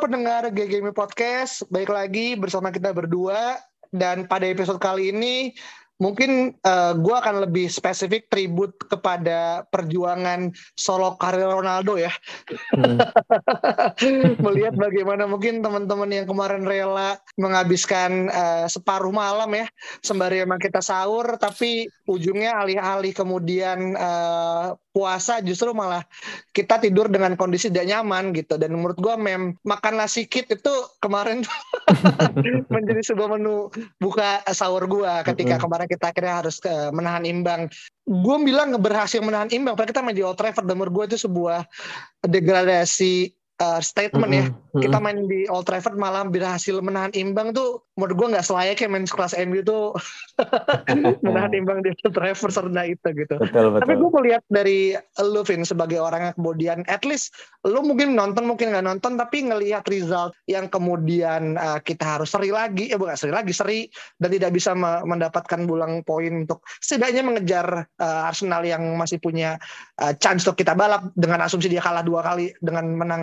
Pendengar GGMI Podcast, baik lagi bersama kita berdua. Dan pada episode kali ini mungkin uh, gue akan lebih spesifik tribut kepada perjuangan solo karir Ronaldo ya. Hmm. Melihat bagaimana mungkin teman-teman yang kemarin rela menghabiskan uh, separuh malam ya sembari emang kita sahur, tapi ujungnya alih-alih kemudian uh, puasa justru malah kita tidur dengan kondisi tidak nyaman gitu dan menurut gue mem makan nasi kit itu kemarin menjadi sebuah menu buka sahur gue ketika mm-hmm. kemarin kita akhirnya harus ke menahan imbang. Gue bilang berhasil menahan imbang padahal kita main di Old Trafford. Dan gue itu sebuah degradasi uh, statement mm -hmm. ya. Kita main di Old Trafford malah berhasil menahan imbang tuh menurut gue nggak selayaknya main kelas MU tuh menahan imbang di Old Trafford serendah itu gitu. Betul, betul. Tapi gue melihat dari lu Vin sebagai orang yang kemudian at least lu mungkin nonton mungkin nggak nonton tapi ngelihat result yang kemudian uh, kita harus seri lagi ya bukan seri lagi seri dan tidak bisa mendapatkan bulang poin untuk setidaknya mengejar uh, Arsenal yang masih punya uh, chance untuk kita balap dengan asumsi dia kalah dua kali dengan menang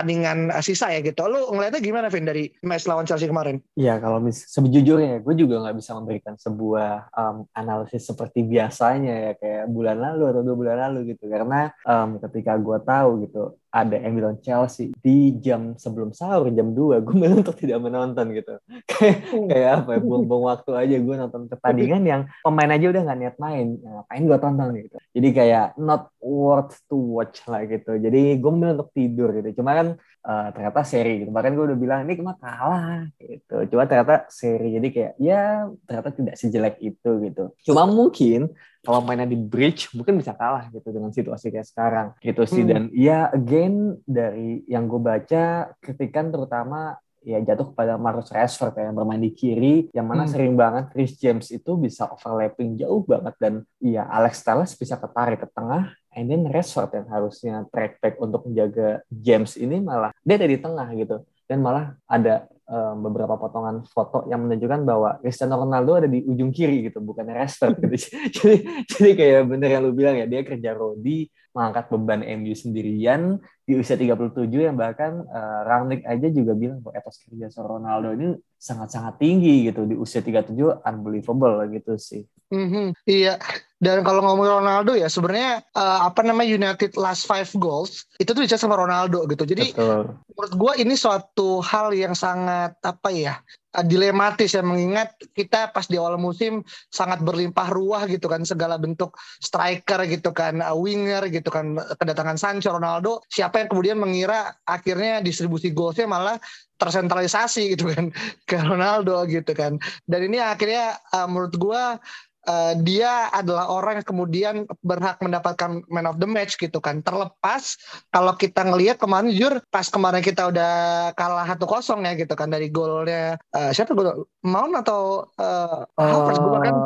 tandingan uh, sisa ya gitu. Lu ngeliatnya gimana Vin dari match lawan Chelsea kemarin? Iya kalau mis sejujurnya gue juga nggak bisa memberikan sebuah um, analisis seperti biasanya ya kayak bulan lalu atau dua bulan lalu gitu. Karena um, ketika gue tahu gitu ada MU Chelsea di jam sebelum sahur jam 2 gue memang untuk tidak menonton gitu. Kayak apa ya buang-buang waktu aja gue nonton pertandingan yang pemain aja udah nggak niat main. Ya, ngapain gue tonton gitu. Jadi kayak not worth to watch lah gitu. Jadi gue memilih untuk tidur gitu. Cuma kan uh, ternyata seri gitu. Bahkan gue udah bilang ini cuma kalah gitu. Cuma ternyata seri. Jadi kayak ya ternyata tidak sejelek itu gitu. Cuma mungkin kalau mainnya di bridge mungkin bisa kalah gitu dengan situasi kayak sekarang gitu sih. Hmm. dan ya again dari yang gue baca kritikan terutama ya jatuh kepada Marcus Rashford yang bermain di kiri yang mana hmm. sering banget Chris James itu bisa overlapping jauh banget dan ya Alex Telles bisa ketarik ke tengah and then Rashford yang harusnya track back untuk menjaga James ini malah dia ada di tengah gitu dan malah ada um, beberapa potongan foto yang menunjukkan bahwa Cristiano Ronaldo ada di ujung kiri gitu, bukan Rashford gitu. jadi jadi kayak bener yang lu bilang ya, dia kerja rodi, mengangkat beban MU sendirian di usia 37 yang bahkan uh, Rangnick aja juga bilang bahwa etos kerja Ronaldo ini sangat-sangat tinggi gitu di usia 37 unbelievable gitu sih. Mm -hmm, iya, dan kalau ngomong Ronaldo ya sebenarnya uh, apa namanya United last five goals itu tuh bisa sama Ronaldo gitu. Jadi Betul. menurut gue ini suatu hal yang sangat apa ya uh, dilematis ya mengingat kita pas di awal musim sangat berlimpah ruah gitu kan segala bentuk striker gitu kan uh, winger gitu kan kedatangan Sancho Ronaldo siapa yang kemudian mengira akhirnya distribusi goalsnya malah tersentralisasi gitu kan ke Ronaldo gitu kan dan ini akhirnya uh, menurut gue uh, dia adalah orang yang kemudian berhak mendapatkan man of the match gitu kan. Terlepas kalau kita ngelihat kemarin jujur pas kemarin kita udah kalah satu kosong ya gitu kan dari golnya uh, siapa gol Mount atau uh, Havertz gue kan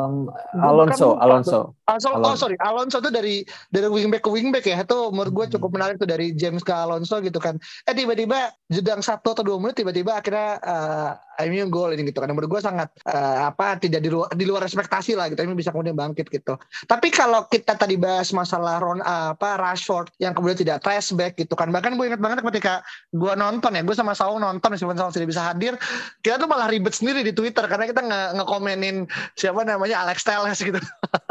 Alonso Alonso. Alonso oh sorry Alonso itu dari dari wingback ke wingback ya itu menurut gue cukup hmm. menarik tuh dari James ke Alonso gitu kan. Eh tiba-tiba jedang satu atau dua menit tiba-tiba akhirnya uh, MU gol ini gitu kan. Menurut gue sangat uh, apa tidak di luar di luar ekspektasi lah gitu. MU bisa kemudian bangkit gitu. Tapi kalau kita tadi bahas masalah Ron uh, apa Rashford yang kemudian tidak back gitu kan. Bahkan gue ingat banget ketika gue nonton ya, gue sama Saul nonton meskipun Saul tidak bisa hadir, kita tuh malah ribet sendiri di Twitter karena kita nggak ngekomenin siapa namanya Alex Telles gitu.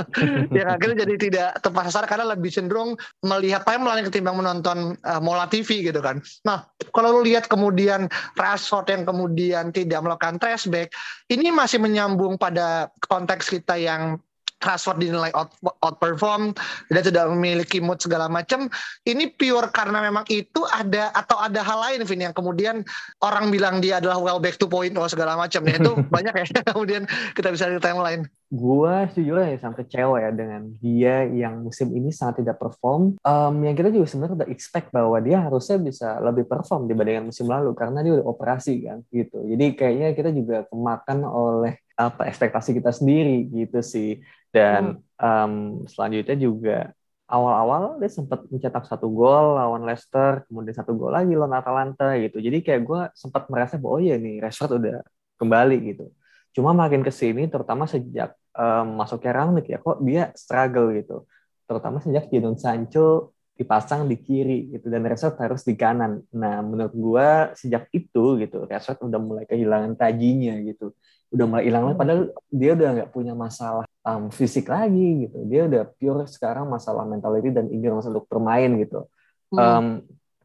yang akhirnya jadi tidak tepat sasaran karena lebih cenderung melihat timeline ketimbang menonton uh, Mola TV gitu kan. Nah, kalau lu lihat kemudian Rashford yang kemudian tidak tidak melakukan traceback, ini masih menyambung pada konteks kita yang Rashford dinilai out, outperform dan tidak memiliki mood segala macam. Ini pure karena memang itu ada atau ada hal lain Vin yang kemudian orang bilang dia adalah well back to point oh segala macam. Ya itu banyak ya kemudian kita bisa di timeline gue sejujurnya ya sampai kecewa ya dengan dia yang musim ini sangat tidak perform. Um, yang kita juga sebenarnya udah expect bahwa dia harusnya bisa lebih perform dibandingkan musim lalu karena dia udah operasi kan gitu. Jadi kayaknya kita juga kemakan oleh apa ekspektasi kita sendiri gitu sih. Dan um, selanjutnya juga awal-awal dia sempat mencetak satu gol lawan Leicester, kemudian satu gol lagi lawan Atalanta gitu. Jadi kayak gue sempat merasa bahwa oh iya nih Rashford udah kembali gitu. Cuma makin ke sini terutama sejak um, masuknya Rangnick ya kok dia struggle gitu. Terutama sejak Jadon Sancho dipasang di kiri gitu dan Rashford harus di kanan. Nah, menurut gua sejak itu gitu Rashford udah mulai kehilangan tajinya gitu. Udah mulai hilang lagi padahal dia udah nggak punya masalah um, fisik lagi gitu. Dia udah pure sekarang masalah mentality dan eagerness untuk bermain gitu. Um,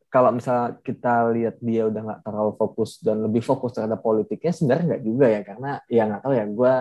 kalau misalnya kita lihat dia udah nggak terlalu fokus dan lebih fokus terhadap politiknya sebenarnya nggak juga ya. Karena ya nggak tahu ya gue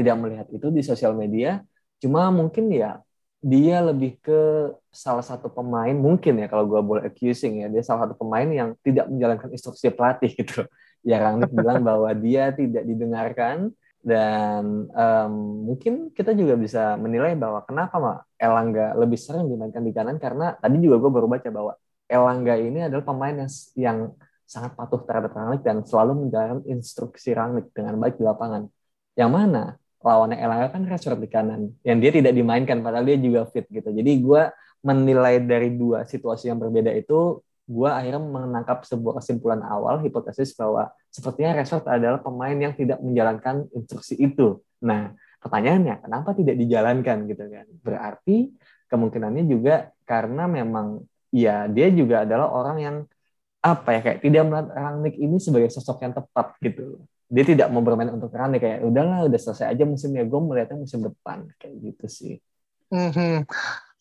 tidak melihat itu di sosial media. Cuma mungkin ya dia lebih ke salah satu pemain mungkin ya kalau gue boleh accusing ya dia salah satu pemain yang tidak menjalankan instruksi pelatih gitu. Ya Rangnick bilang bahwa dia tidak didengarkan dan um, mungkin kita juga bisa menilai bahwa kenapa mak Elangga lebih sering dimainkan di kanan? Karena tadi juga gue baru baca bahwa Elangga ini adalah pemain yang, yang sangat patuh terhadap Rangnick dan selalu menjalankan instruksi Rangnick dengan baik di lapangan. Yang mana lawannya Elangga kan Rashford di kanan, yang dia tidak dimainkan padahal dia juga fit gitu. Jadi gue menilai dari dua situasi yang berbeda itu, gue akhirnya menangkap sebuah kesimpulan awal, hipotesis bahwa sepertinya Rashford adalah pemain yang tidak menjalankan instruksi itu. Nah, pertanyaannya, kenapa tidak dijalankan gitu kan? Berarti kemungkinannya juga karena memang ya dia juga adalah orang yang apa ya kayak tidak melihat Rangnick ini sebagai sosok yang tepat gitu. Dia tidak mau bermain untuk Rangnick kayak udahlah udah selesai aja musimnya gue melihatnya musim depan kayak gitu sih. Mm-hmm.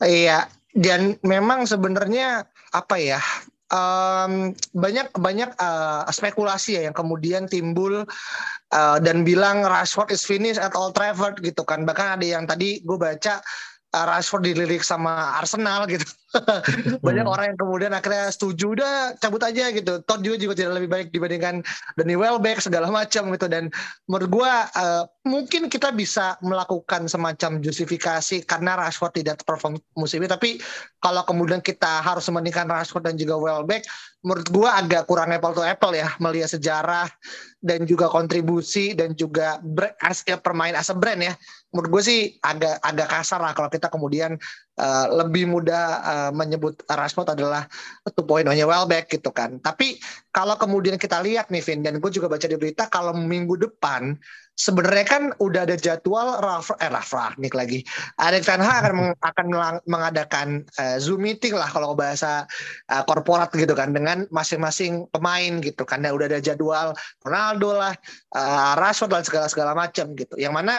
iya dan memang sebenarnya apa ya um, banyak banyak uh, spekulasi ya yang kemudian timbul uh, dan bilang Rashford is finished at Old Trafford gitu kan. Bahkan ada yang tadi gue baca uh, Rashford dilirik sama Arsenal gitu. Banyak hmm. orang yang kemudian akhirnya setuju udah cabut aja gitu. Todd juga juga tidak lebih baik dibandingkan Danny Welbeck segala macam gitu dan menurut gua uh, mungkin kita bisa melakukan semacam justifikasi karena Rashford tidak perform musim ini tapi kalau kemudian kita harus membandingkan Rashford dan juga Welbeck menurut gua agak kurang apple to apple ya melihat sejarah dan juga kontribusi dan juga as, ya, permain as a brand ya menurut gue sih agak agak kasar lah kalau kita kemudian uh, lebih mudah uh, menyebut Rashford adalah two point nya Welbeck gitu kan. Tapi kalau kemudian kita lihat nih Vin dan gue juga baca di berita kalau minggu depan sebenarnya kan udah ada jadwal Ralf eh Ralf Rangnick lagi. Ada Ten Hag akan meng, akan mengadakan uh, Zoom meeting lah kalau bahasa uh, korporat gitu kan dengan masing-masing pemain gitu kan. Dan udah ada jadwal Ronaldo lah, uh, Rashford dan segala segala macam gitu. Yang mana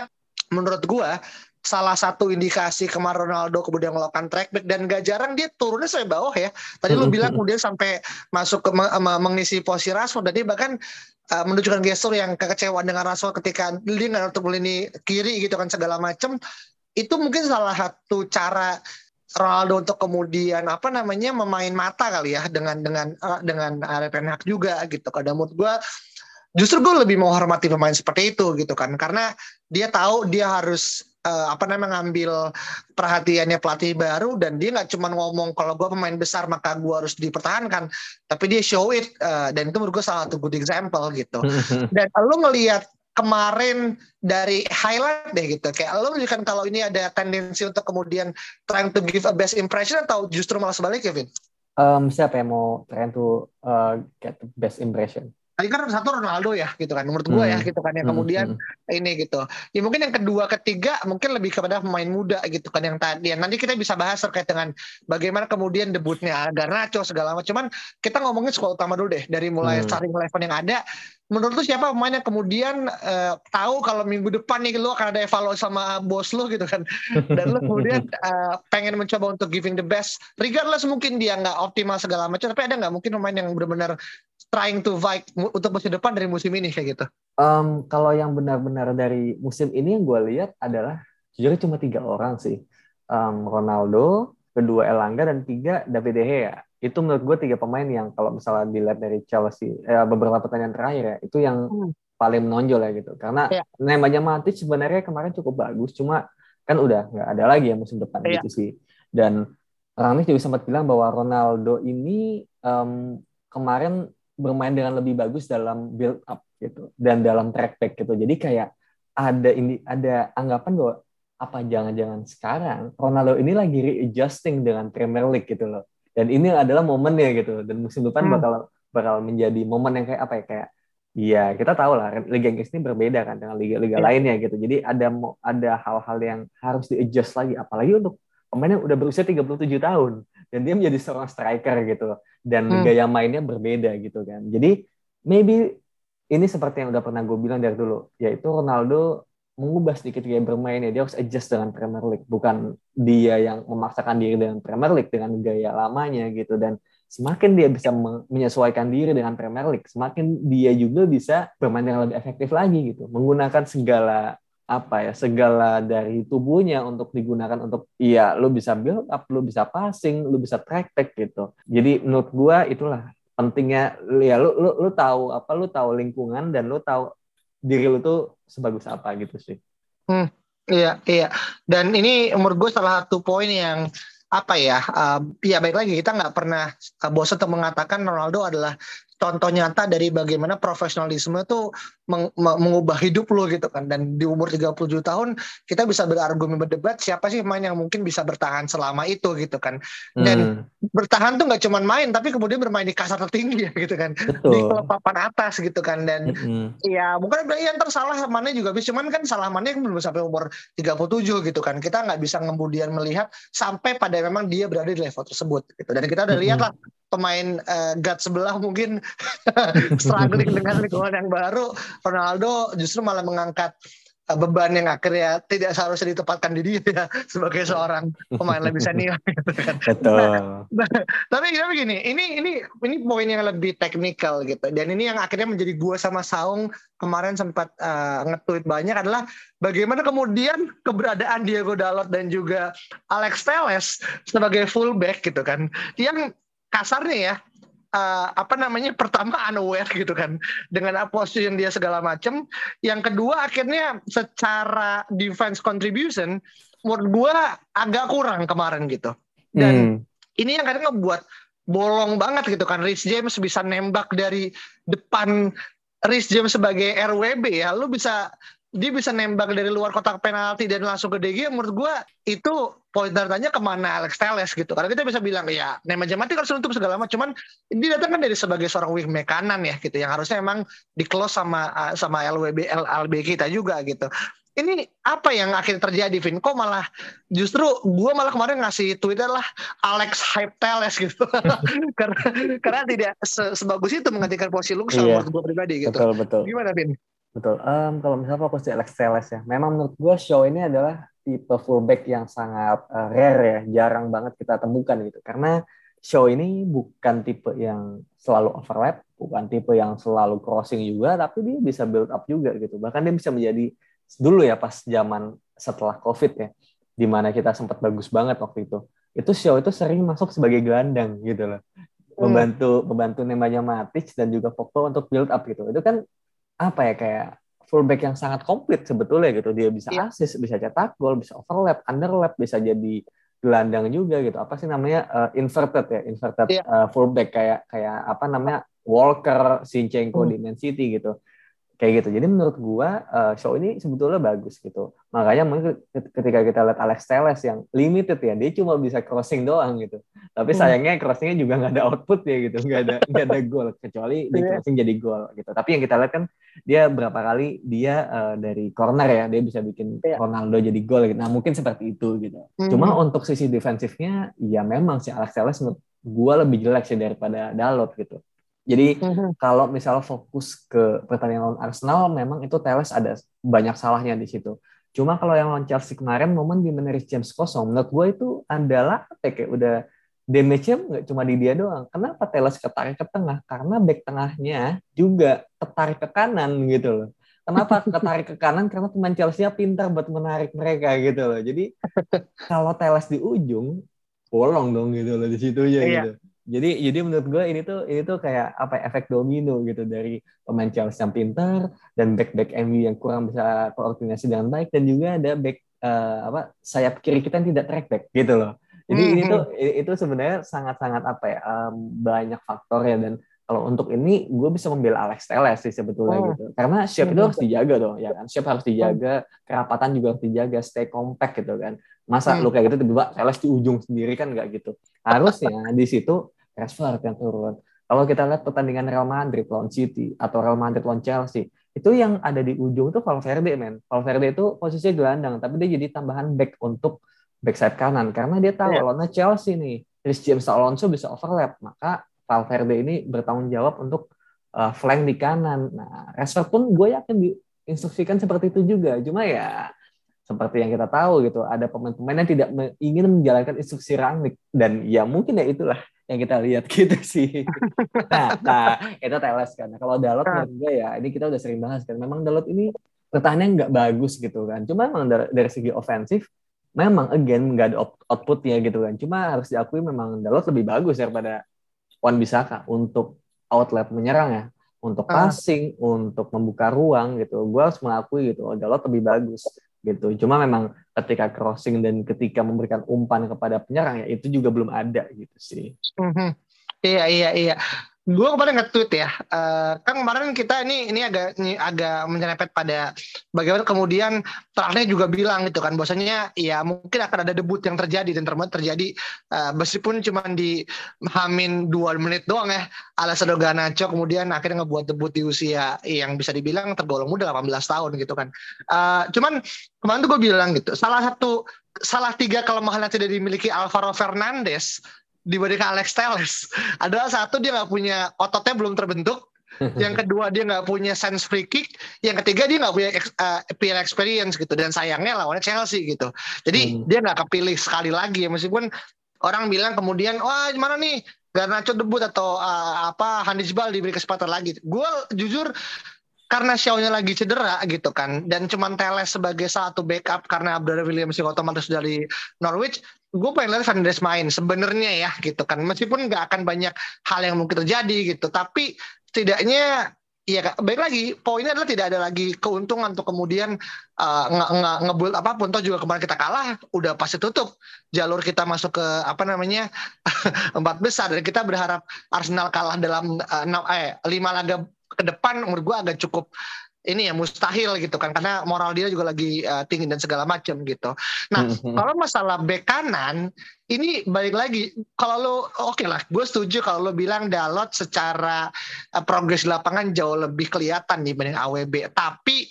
menurut gua salah satu indikasi kemarin Ronaldo kemudian melakukan track back dan gak jarang dia turunnya sampai bawah ya. Tadi lu bilang kemudian sampai masuk ke mengisi posisi Rashford dan dia bahkan uh, menunjukkan gestur yang kekecewaan dengan Rashford ketika dia nggak untuk lini kiri gitu kan segala macam. Itu mungkin salah satu cara Ronaldo untuk kemudian apa namanya memain mata kali ya dengan dengan uh, dengan Hag juga gitu. Kadang menurut gue justru gue lebih menghormati pemain seperti itu gitu kan karena dia tahu dia harus uh, apa namanya ngambil perhatiannya pelatih baru dan dia nggak cuma ngomong kalau gue pemain besar maka gue harus dipertahankan tapi dia show it uh, dan itu menurut gue salah satu good example gitu dan lo ngelihat kemarin dari highlight deh gitu kayak lo menunjukkan kalau ini ada tendensi untuk kemudian trying to give a best impression atau justru malah sebaliknya Kevin? Um, siapa yang mau trying to uh, get the best impression? Tadi kan satu Ronaldo ya gitu kan menurut gue ya, hmm. ya gitu kan yang hmm, kemudian hmm. ini gitu ya mungkin yang kedua ketiga mungkin lebih kepada pemain muda gitu kan yang tadi yang nanti kita bisa bahas terkait dengan bagaimana kemudian debutnya Garnacho segala macam cuman kita ngomongin sekolah utama dulu deh dari mulai hmm. starting eleven yang ada menurut lu siapa pemain yang kemudian uh, tahu kalau minggu depan nih lu akan ada evaluasi sama bos lu gitu kan dan lu kemudian uh, pengen mencoba untuk giving the best regardless mungkin dia nggak optimal segala macam tapi ada nggak mungkin pemain yang benar-benar trying to fight untuk musim depan dari musim ini kayak gitu? Um, kalau yang benar-benar dari musim ini yang gue lihat adalah jujur cuma tiga orang sih. Um, Ronaldo, kedua Elangga dan tiga David De Gea. Itu menurut gue tiga pemain yang kalau misalnya dilihat dari Chelsea eh, beberapa pertandingan terakhir ya itu yang hmm. paling menonjol ya gitu. Karena yeah. namanya Matic sebenarnya kemarin cukup bagus, cuma kan udah nggak ada lagi ya musim depan yeah. gitu sih. Dan Rangnick juga sempat bilang bahwa Ronaldo ini um, kemarin bermain dengan lebih bagus dalam build up gitu dan dalam track back gitu. Jadi kayak ada ini ada anggapan bahwa apa jangan-jangan sekarang Ronaldo ini lagi readjusting dengan Premier League gitu loh. Dan ini adalah momennya gitu. Dan musim depan hmm. bakal bakal menjadi momen yang kayak apa ya kayak Iya, kita tahu lah Liga Inggris ini berbeda kan dengan liga-liga ya. lainnya gitu. Jadi ada ada hal-hal yang harus di-adjust lagi apalagi untuk pemain yang udah berusia 37 tahun dan dia menjadi seorang striker gitu dan hmm. gaya mainnya berbeda gitu kan. Jadi maybe ini seperti yang udah pernah gue bilang dari dulu, yaitu Ronaldo mengubah sedikit gaya bermainnya. Dia harus adjust dengan Premier League, bukan dia yang memaksakan diri dengan Premier League dengan gaya lamanya gitu. Dan semakin dia bisa menyesuaikan diri dengan Premier League, semakin dia juga bisa bermain dengan lebih efektif lagi gitu, menggunakan segala apa ya segala dari tubuhnya untuk digunakan untuk iya lu bisa build up, lu bisa passing, lu bisa track back gitu. Jadi menurut gua itulah pentingnya ya lu lu lu tahu apa lu tahu lingkungan dan lu tahu diri lu tuh sebagus apa gitu sih. Hmm, iya iya dan ini umur gue salah satu poin yang apa ya uh, ya baik lagi kita nggak pernah uh, bosan untuk mengatakan Ronaldo adalah contoh nyata dari bagaimana profesionalisme itu meng mengubah hidup lo gitu kan dan di umur 37 tahun kita bisa berargumen berdebat siapa sih pemain yang mungkin bisa bertahan selama itu gitu kan dan hmm. bertahan tuh nggak cuma main tapi kemudian bermain di kasar tertinggi ya gitu kan Betul. di klub papan atas gitu kan dan hmm. ya bukan yang tersalah mana juga bisa cuman kan salah mana yang belum sampai umur 37 gitu kan kita nggak bisa kemudian melihat sampai pada memang dia berada di level tersebut gitu dan kita udah hmm. lihat lah pemain uh, guard sebelah mungkin struggling dengan lingkungan yang baru Ronaldo justru malah mengangkat uh, beban yang akhirnya tidak seharusnya ditempatkan di dia ya, sebagai seorang pemain lebih senior gitu kan. Betul. Nah, nah, tapi kita begini, ini ini ini poin yang lebih teknikal gitu dan ini yang akhirnya menjadi gua sama Saung kemarin sempat uh, nge-tweet banyak adalah bagaimana kemudian keberadaan Diego Dalot dan juga Alex Telles sebagai fullback gitu kan yang kasarnya ya uh, apa namanya pertama unaware gitu kan dengan posisi yang dia segala macam yang kedua akhirnya secara defense contribution menurut gue agak kurang kemarin gitu. Dan hmm. ini yang kadang ngebuat bolong banget gitu kan Rich James bisa nembak dari depan Rich James sebagai RWB ya. Lu bisa dia bisa nembak dari luar kotak penalti dan langsung ke DG menurut gue itu poin tanya ke mana Alex Telles gitu. Karena kita bisa bilang ya Neymar Jamati harus nutup segala macam. Cuman dia datang kan dari sebagai seorang wingback kanan ya gitu yang harusnya emang di close sama sama LWB LB kita juga gitu. Ini apa yang akhirnya terjadi Vin? Kok malah justru gue malah kemarin ngasih Twitter lah Alex Hype Telles gitu. Karena karena tidak se sebagus itu menggantikan posisi Luxor iya, menurut gue pribadi gitu. Betul, betul. gimana Vin Betul. Um, kalau misalnya fokus di Alex Telles ya, memang menurut gue show ini adalah tipe fullback yang sangat uh, rare ya, jarang banget kita temukan gitu. Karena show ini bukan tipe yang selalu overlap, bukan tipe yang selalu crossing juga, tapi dia bisa build up juga gitu. Bahkan dia bisa menjadi dulu ya pas zaman setelah COVID ya, di mana kita sempat bagus banget waktu itu. Itu show itu sering masuk sebagai gelandang gitu loh. Hmm. Membantu membantu namanya Matic dan juga Pogba untuk build up gitu. Itu kan apa ya kayak fullback yang sangat komplit sebetulnya gitu. Dia bisa yeah. assist, bisa cetak gol, bisa overlap, underlap, bisa jadi gelandang juga gitu. Apa sih namanya uh, inverted ya, inverted yeah. Iya. uh, fullback kayak kayak apa namanya Walker, Sinchenko hmm. di Man City gitu kayak gitu. Jadi menurut gua uh, show ini sebetulnya bagus gitu. Makanya mungkin ketika kita lihat Alex Telles yang limited ya, dia cuma bisa crossing doang gitu. Tapi hmm. sayangnya crossingnya juga nggak ada output ya gitu, nggak ada nggak ada gol kecuali di iya. crossing jadi gol gitu. Tapi yang kita lihat kan dia berapa kali dia uh, dari corner ya, dia bisa bikin yeah. Ronaldo jadi gol gitu. Nah mungkin seperti itu gitu. Hmm. Cuma untuk sisi defensifnya, ya memang si Alex Telles menurut gua lebih jelek sih daripada Dalot gitu. Jadi mm-hmm. kalau misalnya fokus ke pertandingan lawan Arsenal, memang itu Teles ada banyak salahnya di situ. Cuma kalau yang lawan Chelsea kemarin, momen di meneris James kosong, menurut gue itu adalah kayak udah damage-nya nggak cuma di dia doang. Kenapa Teles ketarik ke tengah? Karena back tengahnya juga ketarik ke kanan gitu loh. Kenapa ketarik ke kanan? Karena pemain Chelsea pintar buat menarik mereka gitu loh. Jadi kalau Teles di ujung, bolong dong gitu loh di situ ya iya. gitu Jadi jadi menurut gue ini tuh ini tuh kayak apa ya, efek domino gitu dari pemain Chelsea yang pintar dan back back MU yang kurang bisa koordinasi dengan baik dan juga ada back uh, apa sayap kiri kita yang tidak track back gitu loh. Jadi ini tuh mm-hmm. itu sebenarnya sangat-sangat apa ya um, banyak faktor ya dan kalau untuk ini gue bisa membela Alex Teles sih sebetulnya oh. gitu karena siap itu harus dijaga dong ya kan siap harus dijaga kerapatan juga harus dijaga stay compact gitu kan masa hmm. lu kayak gitu tiba-tiba Teles di ujung sendiri kan nggak gitu harusnya di situ Rashford yang turun kalau kita lihat pertandingan Real Madrid lawan City atau Real Madrid lawan Chelsea itu yang ada di ujung tuh Valverde men Valverde itu posisinya gelandang tapi dia jadi tambahan back untuk back side kanan karena dia tahu yeah. lawannya Chelsea nih Chris James Alonso bisa overlap maka Valverde ini bertanggung jawab untuk uh, flank di kanan. Nah, Rashford pun gue yakin diinstruksikan seperti itu juga. Cuma ya seperti yang kita tahu gitu, ada pemain-pemain yang tidak ingin menjalankan instruksi Rangnick dan ya mungkin ya itulah yang kita lihat gitu sih. Nah, nah itu Teles kan. Kalau Dalot nah. gue ya ini kita udah sering bahas kan. Memang Dalot ini pertahanannya nggak bagus gitu kan. Cuma memang dari, dari segi ofensif memang again nggak ada outputnya gitu kan. Cuma harus diakui memang Dalot lebih bagus daripada Wan Bisaka untuk outlet menyerang ya, untuk ah. passing, uh. untuk membuka ruang gitu. Gue harus mengakui gitu, Dalot lebih bagus gitu. Cuma memang ketika crossing dan ketika memberikan umpan kepada penyerang ya itu juga belum ada gitu sih. Mm -hmm. Iya iya iya gue kemarin nge-tweet ya, uh, kan kemarin kita ini ini agak ini agak menyerempet pada bagaimana kemudian terakhir juga bilang gitu kan, bahwasanya ya mungkin akan ada debut yang terjadi dan terjadi uh, meskipun cuma di hamin dua menit doang ya, ala Ganacho kemudian akhirnya ngebuat debut di usia yang bisa dibilang tergolong muda 18 tahun gitu kan. Uh, cuman kemarin tuh gue bilang gitu, salah satu salah tiga kelemahan yang tidak dimiliki Alvaro Fernandez dibandingkan Alex Telles. Adalah satu dia nggak punya ototnya belum terbentuk. Yang kedua dia nggak punya sense free kick. Yang ketiga dia nggak punya uh, peer experience gitu. Dan sayangnya lawannya Chelsea gitu. Jadi hmm. dia nggak kepilih sekali lagi. Ya meskipun orang bilang kemudian wah gimana nih? Garnacho debut atau uh, apa Handisbal diberi kesempatan lagi. Gue jujur karena Shaw-nya lagi cedera gitu kan dan cuman Teles sebagai satu backup karena Abdullah Williams yang otomatis dari Norwich gue pengen lihat Fernandes main sebenarnya ya gitu kan. Meskipun nggak akan banyak hal yang mungkin terjadi gitu. Tapi setidaknya ya baik lagi poinnya adalah tidak ada lagi keuntungan untuk kemudian uh, nge, nge ngebuild apa pun. Toh juga kemarin kita kalah udah pasti tutup jalur kita masuk ke apa namanya empat besar. Dan kita berharap Arsenal kalah dalam uh, eh lima laga ke depan umur gue agak cukup ini ya mustahil gitu kan karena moral dia juga lagi uh, tinggi dan segala macam gitu. Nah mm-hmm. kalau masalah bek kanan ini balik lagi kalau lo oke okay lah gue setuju kalau lo bilang Dalot secara uh, progres lapangan jauh lebih kelihatan dibanding AWB tapi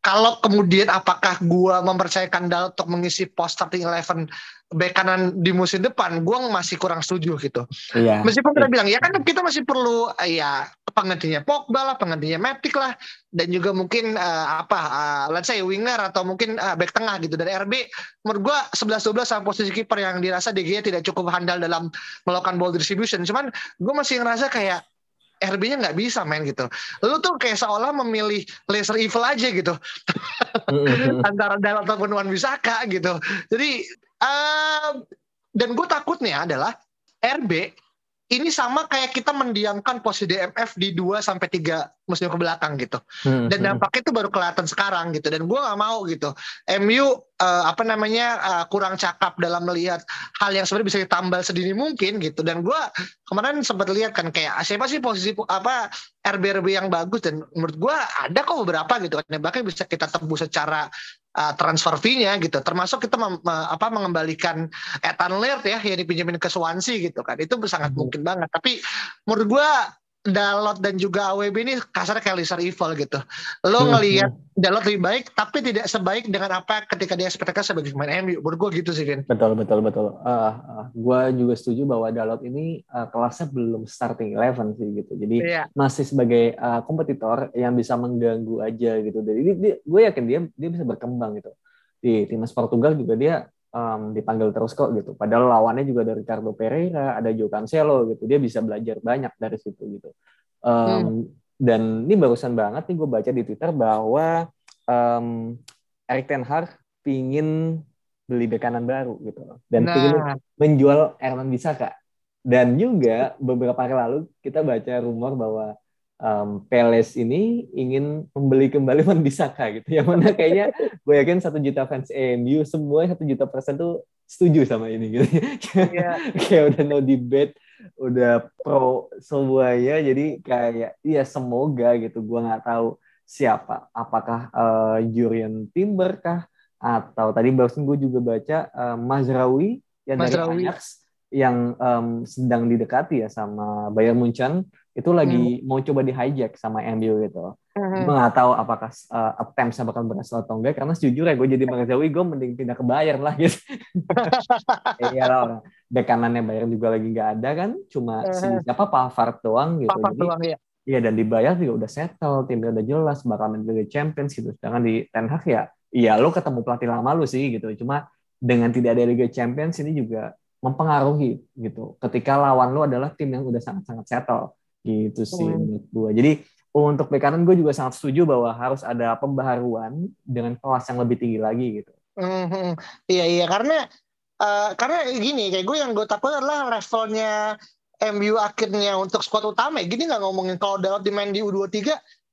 kalau kemudian apakah gue mempercayakan Dalot untuk mengisi post starting eleven bek kanan di musim depan, gue masih kurang setuju gitu. Iya. Meskipun kita bilang ya kan kita masih perlu ya penggantinya Pogba lah, penggantinya Matic lah, dan juga mungkin uh, apa, uh, let's say winger atau mungkin uh, back tengah gitu dari RB. Menurut gue 11-12 sama posisi kiper yang dirasa DG tidak cukup handal dalam melakukan ball distribution. Cuman gue masih ngerasa kayak RB-nya nggak bisa main gitu. Lu tuh kayak seolah memilih laser evil aja gitu. Antara Dalot ataupun Wan Bisaka gitu. Jadi Uh, dan gue takutnya adalah RB ini sama kayak kita mendiamkan posisi DMF di 2 sampai 3 musim ke belakang gitu. Hmm, Dan hmm. dampaknya itu baru kelihatan sekarang gitu dan gue gak mau gitu. MU uh, eh, apa namanya uh, kurang cakap dalam melihat hal yang sebenarnya bisa ditambal sedini mungkin gitu. Dan gue kemarin sempat lihat kan kayak siapa sih posisi apa RB-RB yang bagus dan menurut gue ada kok beberapa gitu kan. Bahkan bisa kita tembus secara uh, transfer fee-nya gitu. Termasuk kita mem, apa mengembalikan Ethan Laird ya yang dipinjemin ke Swansea gitu kan. Itu sangat hmm. mungkin banget. Tapi menurut gua Dalot dan juga AWB ini kasar kayak Lizard Evil gitu. Lo hmm, ngelihat. Dalot lebih baik, tapi tidak sebaik dengan apa ketika dia ekspektasi sebagai pemain MU. Menurut gue gitu sih, Vin. Betul, betul, betul. Uh, uh, gue juga setuju bahwa Dalot ini uh, kelasnya belum starting eleven sih gitu. Jadi yeah. masih sebagai uh, kompetitor yang bisa mengganggu aja gitu. Jadi gue yakin dia dia bisa berkembang gitu. Di timnas Portugal juga dia um, dipanggil terus kok gitu. Padahal lawannya juga dari Ricardo Pereira, ada Joe Cancelo gitu. Dia bisa belajar banyak dari situ gitu. Um, hmm. Dan ini barusan banget nih gue baca di Twitter bahwa um, Erik Ten Hag pingin beli bek kanan baru gitu dan nah. pingin menjual Erman Bisaka Dan juga beberapa hari lalu kita baca rumor bahwa um, Peles ini ingin membeli kembali Van Bissaka gitu. Yang mana kayaknya gue yakin satu juta fans MU semua satu juta persen tuh setuju sama ini gitu. Yeah. kayak udah no debate, udah pro semuanya. Jadi kayak ya semoga gitu. Gue nggak tahu siapa. Apakah uh, Jurien Timber kah? Atau tadi barusan gue juga baca uh, Mazraoui yang Mazraoui. dari Ajax yang um, sedang didekati ya sama Bayern Munchen itu lagi hmm. mau coba di hijack sama MU gitu. Hmm. Gue nggak tahu apakah uh, attempt bakal berhasil atau enggak karena sejujurnya gue jadi mengetahui gue mending pindah ke Bayern lah gitu. Iya lah, bek kanannya Bayern juga lagi nggak ada kan, cuma hmm. si siapa Pavard doang gitu. Pavard jadi, doang ya. Iya dan dibayar juga udah settle, timnya udah jelas bakal main Liga Champions gitu. Sedangkan di Ten Hag ya, iya lo ketemu pelatih lama lu sih gitu. Cuma dengan tidak ada Liga Champions ini juga mempengaruhi gitu. Ketika lawan lu adalah tim yang udah sangat-sangat settle gitu sih hmm. menurut gue jadi untuk bek kanan gue juga sangat setuju bahwa harus ada pembaharuan dengan kelas yang lebih tinggi lagi gitu. Hmm, iya iya. Karena uh, karena gini kayak gue yang gue takut adalah levelnya MU akhirnya untuk squad utama gini nggak ngomongin kalau dalam di main di U23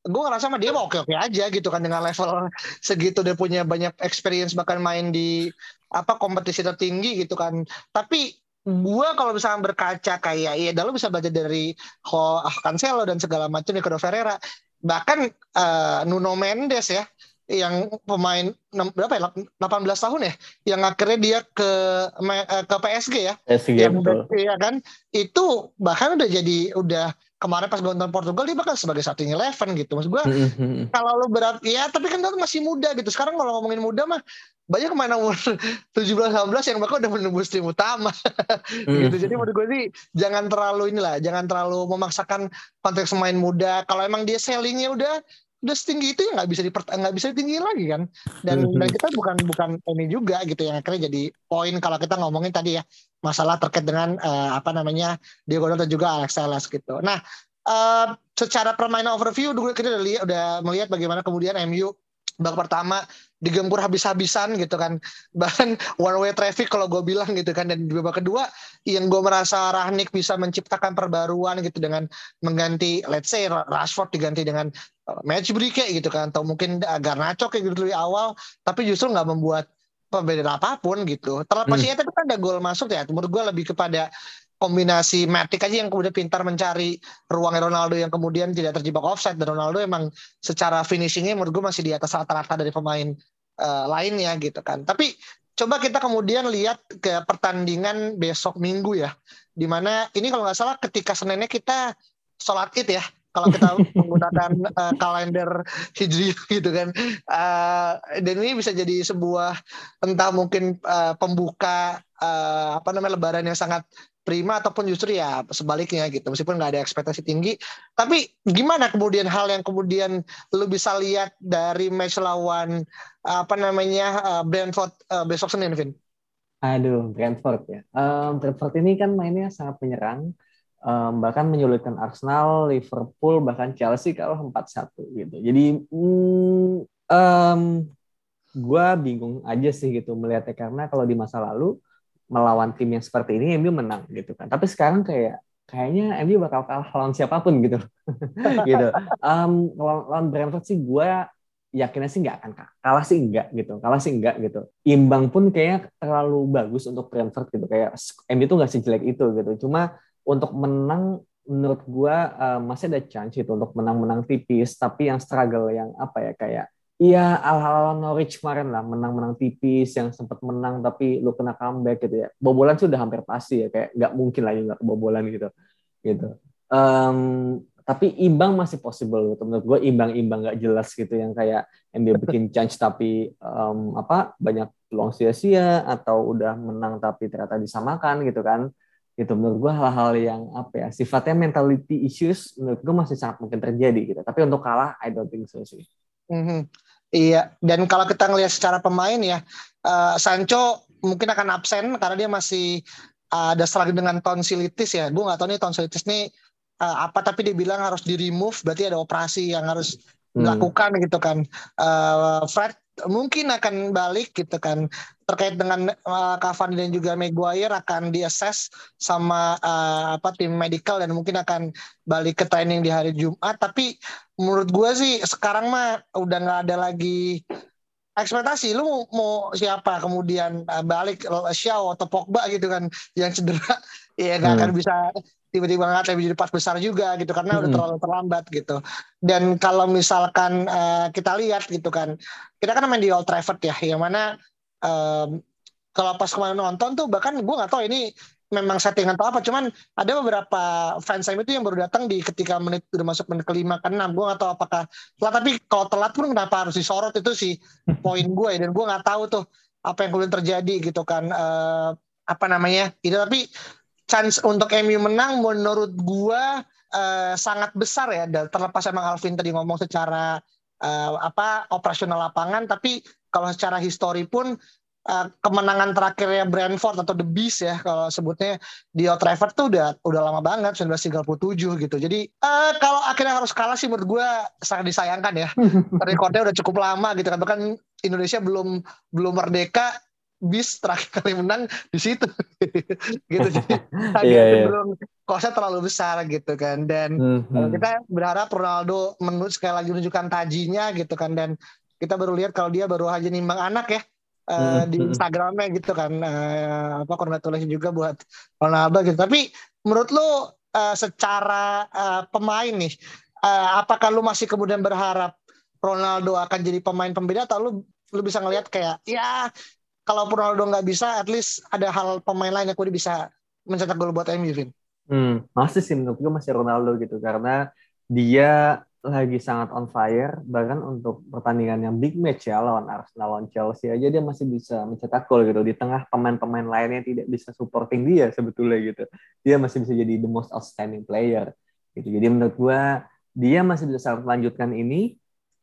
gue ngerasa sama dia mau oke oke aja gitu kan dengan level segitu dia punya banyak experience bahkan main di apa kompetisi tertinggi gitu kan. Tapi gue kalau misalnya berkaca kayak ya lo bisa belajar dari Ho Cancelo dan segala macam Nico Ferreira. Bahkan uh, Nuno Mendes ya yang pemain berapa ya 18 tahun ya yang akhirnya dia ke eh, ke PSG ya. PSG yang betul. ya kan? Itu bahkan udah jadi udah kemarin pas nonton Portugal dia bahkan sebagai starting eleven gitu. Maksud gue mm-hmm. kalau lo berat ya tapi kan lo masih muda gitu. Sekarang kalau ngomongin muda mah banyak ke mana umur 17 18 yang bahkan udah menembus tim utama. Mm-hmm. gitu. Jadi menurut gue sih jangan terlalu inilah jangan terlalu memaksakan konteks pemain muda. Kalau emang dia sellingnya udah udah setinggi itu ya nggak bisa dipert nggak bisa ditinggiin lagi kan dan mm-hmm. dan kita bukan bukan ini juga gitu yang akhirnya jadi poin kalau kita ngomongin tadi ya masalah terkait dengan uh, apa namanya Diego dan juga Alex Telles gitu. Nah uh, secara permainan overview dulu kita udah lihat udah melihat bagaimana kemudian MU babak pertama digempur habis-habisan gitu kan bahkan one way traffic kalau gue bilang gitu kan dan di babak kedua yang gue merasa Rahnik bisa menciptakan perbaruan gitu dengan mengganti let's say Rashford diganti dengan uh, match break gitu kan atau mungkin Garnacho kayak gitu dari awal tapi justru nggak membuat pembeda apa pun gitu. Terlepas hmm. tapi kan ada gol masuk ya. Menurut gue lebih kepada kombinasi Matic aja yang kemudian pintar mencari ruangnya Ronaldo yang kemudian tidak terjebak offside dan Ronaldo emang secara finishingnya menurut gue masih di atas rata-rata dari pemain uh, lainnya gitu kan. Tapi coba kita kemudian lihat ke pertandingan besok minggu ya, di mana ini kalau nggak salah ketika Seninnya kita sholat id ya kalau kita menggunakan uh, kalender hijri gitu kan uh, dan ini bisa jadi sebuah entah mungkin uh, pembuka uh, apa namanya lebaran yang sangat prima ataupun justru ya sebaliknya gitu meskipun nggak ada ekspektasi tinggi tapi gimana kemudian hal yang kemudian lu bisa lihat dari match lawan apa namanya uh, Brentford uh, besok Senin Vin? Aduh Brentford ya um, Brentford ini kan mainnya sangat penyerang um, bahkan menyulitkan Arsenal, Liverpool, bahkan Chelsea kalah 4-1 gitu. Jadi mm, um, gue bingung aja sih gitu melihatnya karena kalau di masa lalu melawan tim yang seperti ini MU menang gitu kan. Tapi sekarang kayak kayaknya MU bakal kalah lawan siapa pun gitu. gitu. Um, lawan Brentford sih gue yakinnya sih nggak akan kalah sih enggak gitu kalah sih enggak gitu imbang pun kayaknya terlalu bagus untuk Brentford gitu kayak MU tuh nggak sejelek itu gitu cuma untuk menang menurut gue uh, masih ada chance itu untuk menang-menang tipis tapi yang struggle yang apa ya kayak Iya, al-hal Norwich kemarin lah, menang-menang tipis yang sempat menang tapi lu kena comeback gitu ya. Bobolan sudah hampir pasti ya, kayak nggak mungkin lagi nggak kebobolan gitu. gitu. Um, tapi imbang masih possible gitu. Menurut gue imbang-imbang nggak jelas gitu yang kayak yang dia bikin chance tapi um, apa banyak peluang sia-sia atau udah menang tapi ternyata disamakan gitu kan gitu menurut gue hal-hal yang apa ya sifatnya mentality issues menurut gue masih sangat mungkin terjadi gitu tapi untuk kalah I don't think so sih mm-hmm. Iya dan kalau kita ngelihat secara pemain ya uh, Sancho mungkin akan absen karena dia masih uh, ada serang dengan tonsilitis ya. Gue nggak tahu nih tonsilitis nih uh, apa tapi dia bilang harus di remove berarti ada operasi yang harus hmm. dilakukan gitu kan. Uh, Fred mungkin akan balik gitu kan terkait dengan uh, Cavani dan juga Maguire akan diassess sama uh, apa tim medical dan mungkin akan balik ke training di hari Jumat. Tapi menurut gue sih sekarang mah udah nggak ada lagi ekspektasi lu mau, siapa kemudian uh, balik Xiao atau Pogba gitu kan yang cedera ya nggak hmm. akan bisa tiba-tiba nggak lebih jadi pas besar juga gitu karena hmm. udah terlalu terlambat gitu dan kalau misalkan uh, kita lihat gitu kan kita kan main di Old Trafford ya yang mana um, kalau pas kemarin nonton tuh bahkan gue nggak tahu ini memang settingan atau apa cuman ada beberapa fans itu yang baru datang di ketika menit udah masuk menit kelima ke enam gue nggak tahu apakah telat tapi kalau telat pun kenapa harus disorot itu sih poin gue ya. dan gue nggak tahu tuh apa yang kemudian terjadi gitu kan. Uh, apa namanya itu tapi chance untuk MU menang menurut gue uh, sangat besar ya. Terlepas emang Alvin tadi ngomong secara uh, apa operasional lapangan tapi kalau secara histori pun uh, kemenangan terakhirnya Brentford atau The Beast ya kalau sebutnya di Old Trafford tuh udah udah lama banget 1937 gitu. Jadi uh, kalau akhirnya harus kalah sih menurut gue sangat disayangkan ya. Rekornya udah cukup lama gitu kan. Bahkan Indonesia belum belum merdeka bis terakhir kali menang di situ gitu jadi yeah, yeah. belum kosnya terlalu besar gitu kan dan mm-hmm. kita berharap Ronaldo menurut sekali lagi menunjukkan tajinya gitu kan dan kita baru lihat kalau dia baru aja nimbang anak ya uh, di Instagramnya gitu kan. Uh, apa congratulations juga buat Ronaldo gitu. Tapi menurut lu uh, secara uh, pemain nih uh, apakah lu masih kemudian berharap Ronaldo akan jadi pemain pembeda atau lu lu bisa ngelihat kayak ya kalau Ronaldo nggak bisa at least ada hal pemain lain yang kemudian bisa mencetak gol buat MU Vin. Hmm, masih sih menurut gue masih Ronaldo gitu. Karena dia lagi sangat on fire bahkan untuk pertandingan yang big match ya lawan Arsenal lawan Chelsea aja dia masih bisa mencetak gol gitu. Di tengah pemain-pemain lainnya tidak bisa supporting dia sebetulnya gitu. Dia masih bisa jadi the most outstanding player gitu. Jadi menurut gua dia masih bisa melanjutkan ini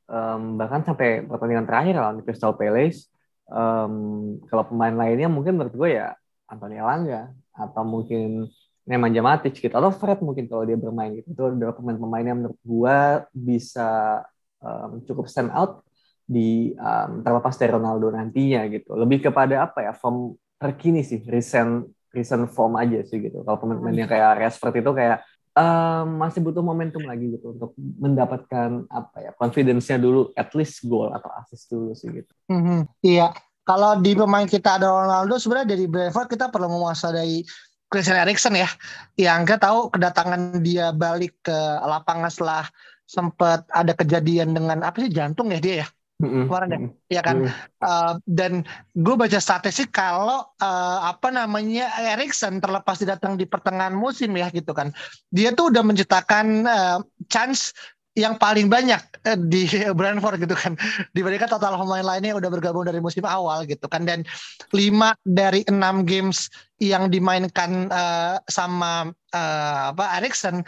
um, bahkan sampai pertandingan terakhir lawan Crystal Palace. Um, kalau pemain lainnya mungkin menurut gue ya Anthony Elanga atau mungkin Nemanja Matic gitu atau Fred mungkin kalau dia bermain gitu itu adalah pemain-pemain yang menurut gua bisa um, cukup stand out di um, terlepas dari Ronaldo nantinya gitu lebih kepada apa ya form terkini sih recent recent form aja sih gitu kalau pemain-pemain yang kayak Rashford itu kayak um, masih butuh momentum lagi gitu untuk mendapatkan apa ya confidence-nya dulu at least goal atau assist dulu sih gitu. Mm -hmm. Iya, kalau di pemain kita ada Ronaldo sebenarnya dari Brentford kita perlu menguasai Christian Eriksen ya. Yang kita tahu kedatangan dia balik ke lapangan setelah sempat ada kejadian dengan apa sih jantung ya dia ya? Kemarin ya, ya kan. Mm. Uh, dan gue baca statistik kalau uh, apa namanya Erikson terlepas datang di pertengahan musim ya gitu kan, dia tuh udah menciptakan uh, chance yang paling banyak eh, di Brentford gitu kan. Dibandingkan total pemain lainnya yang udah bergabung dari musim awal gitu kan. Dan lima dari enam games yang dimainkan uh, sama uh, apa Erikson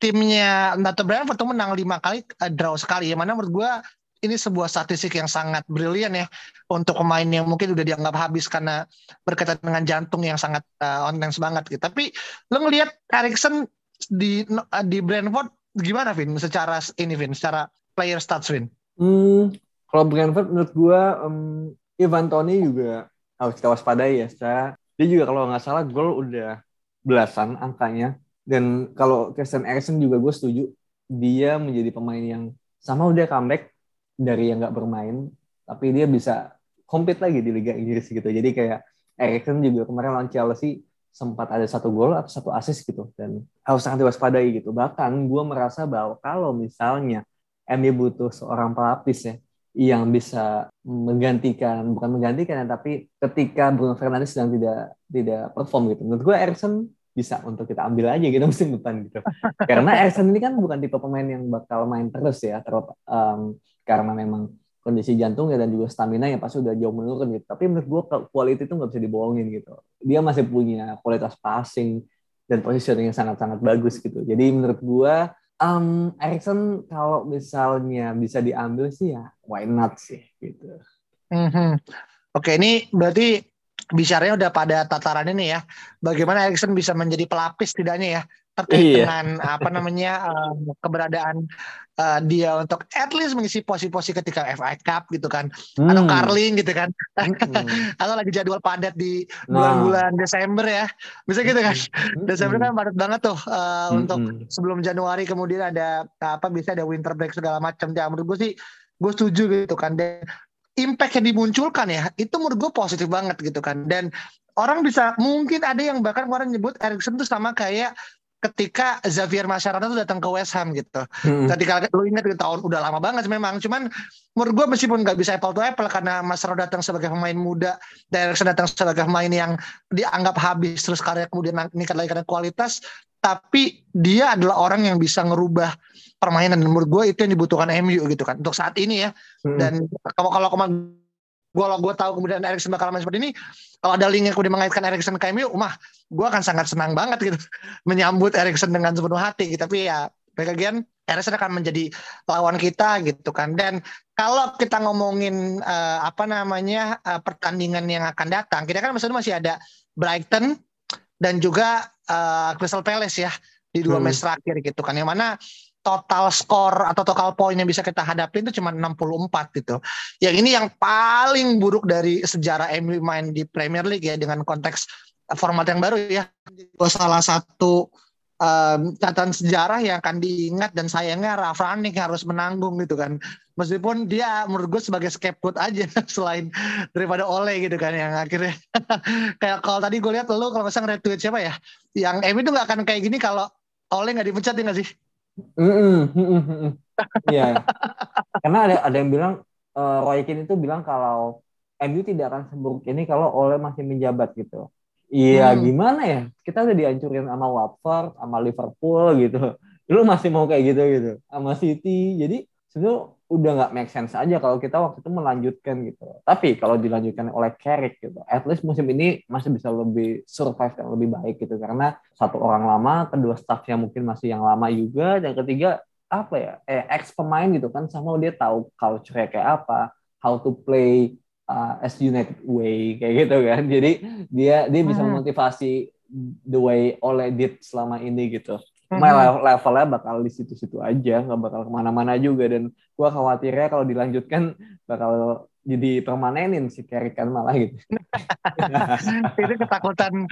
timnya Nato Brentford tuh menang lima kali uh, draw sekali. Ya mana menurut gue ini sebuah statistik yang sangat brilian ya untuk pemain yang mungkin udah dianggap habis karena berkaitan dengan jantung yang sangat uh, online banget gitu. Tapi lo ngelihat Erikson di di Brentford gimana Vin? Secara ini Vin secara player stats Vin. Hmm, kalau Brentford menurut gue um, Ivan Toni juga harus kita waspadai ya secara dia juga kalau nggak salah gol udah belasan angkanya. Dan kalau Christian Eriksen juga gue setuju dia menjadi pemain yang sama udah comeback dari yang nggak bermain tapi dia bisa compete lagi di Liga Inggris gitu. Jadi kayak Eriksen juga kemarin lawan Chelsea sempat ada satu gol atau satu assist gitu dan harus sangat diwaspadai gitu. Bahkan gue merasa bahwa kalau misalnya MU butuh seorang pelapis ya yang bisa menggantikan bukan menggantikan ya tapi ketika Bruno Fernandes sedang tidak tidak perform gitu menurut gue Erikson bisa untuk kita ambil aja gitu musim depan gitu. Karena Erikson ini kan bukan tipe pemain yang bakal main terus ya terus um, karena memang kondisi jantungnya dan juga stamina yang pasti udah jauh menurun gitu. Tapi menurut gue quality itu nggak bisa dibohongin gitu. Dia masih punya kualitas passing dan positioning yang sangat-sangat bagus gitu. Jadi menurut gue um, Erikson kalau misalnya bisa diambil sih ya why not sih gitu. Mm-hmm. Oke ini berarti bicaranya udah pada tataran ini ya. Bagaimana Erikson bisa menjadi pelapis tidaknya ya terkait iya. dengan apa namanya uh, keberadaan uh, dia untuk at least mengisi posisi-posisi ketika FA Cup gitu kan hmm. atau Carling gitu kan hmm. atau lagi jadwal padat di bulan-bulan nah. Desember ya bisa gitu kan hmm. Desember kan padat banget tuh uh, hmm. untuk sebelum Januari kemudian ada apa bisa ada winter break segala macam ya menurut gue sih gue setuju gitu kan dan impact yang dimunculkan ya itu menurut gue positif banget gitu kan dan orang bisa mungkin ada yang bahkan kemarin nyebut Erikson tuh sama kayak ketika Xavier Mascherano tuh datang ke West Ham gitu. Hmm. Ketika lu ingat di tahun udah lama banget memang, cuman menurut gue meskipun nggak bisa apple to apple karena Mascherano datang sebagai pemain muda, Erikson datang sebagai pemain yang dianggap habis terus karya kemudian meningkat lagi karena kualitas, tapi dia adalah orang yang bisa ngerubah permainan dan menurut gue itu yang dibutuhkan MU gitu kan untuk saat ini ya. Hmm. Dan kalau kalau kemarin kalau gue tahu kemudian Erikson bakal main seperti ini kalau ada link yang kemudian mengaitkan Erikson ke MU mah gue akan sangat senang banget gitu menyambut Erikson dengan sepenuh hati gitu. tapi ya bagian Erikson akan menjadi lawan kita gitu kan dan kalau kita ngomongin uh, apa namanya uh, pertandingan yang akan datang kita kan masih ada Brighton dan juga uh, Crystal Palace ya di dua hmm. match terakhir gitu kan yang mana total skor atau total poin yang bisa kita hadapi itu cuma 64 gitu. Yang ini yang paling buruk dari sejarah MU main di Premier League ya dengan konteks format yang baru ya. Salah satu um, catatan sejarah yang akan diingat dan sayangnya Ralf Rangnick harus menanggung gitu kan. Meskipun dia menurut gue sebagai scapegoat aja selain daripada Ole gitu kan yang akhirnya kayak kalau tadi gue lihat lo kalau misalnya retweet siapa ya yang MU itu nggak akan kayak gini kalau Ole nggak dipecat ya nggak sih? Iya. Karena ada ada yang bilang uh, Roy Keane itu bilang kalau MU tidak akan seburuk ini kalau Ole masih menjabat gitu. Iya, hmm. gimana ya? Kita udah dihancurin sama Watford, sama Liverpool gitu. Lu masih mau kayak gitu gitu, sama City. Jadi sebenarnya udah nggak make sense aja kalau kita waktu itu melanjutkan gitu. Tapi kalau dilanjutkan oleh Carrick gitu, at least musim ini masih bisa lebih survive dan lebih baik gitu karena satu orang lama, kedua staffnya mungkin masih yang lama juga, dan ketiga apa ya, eh, ex pemain gitu kan sama dia tahu culture kayak apa, how to play uh, as United way kayak gitu kan. Jadi dia dia bisa hmm. memotivasi the way oleh did selama ini gitu mm-hmm. levelnya bakal di situ-situ aja nggak bakal ke mana-mana juga dan gue khawatirnya kalau dilanjutkan bakal jadi permanenin si Carrick kan malah gitu. itu ketakutan.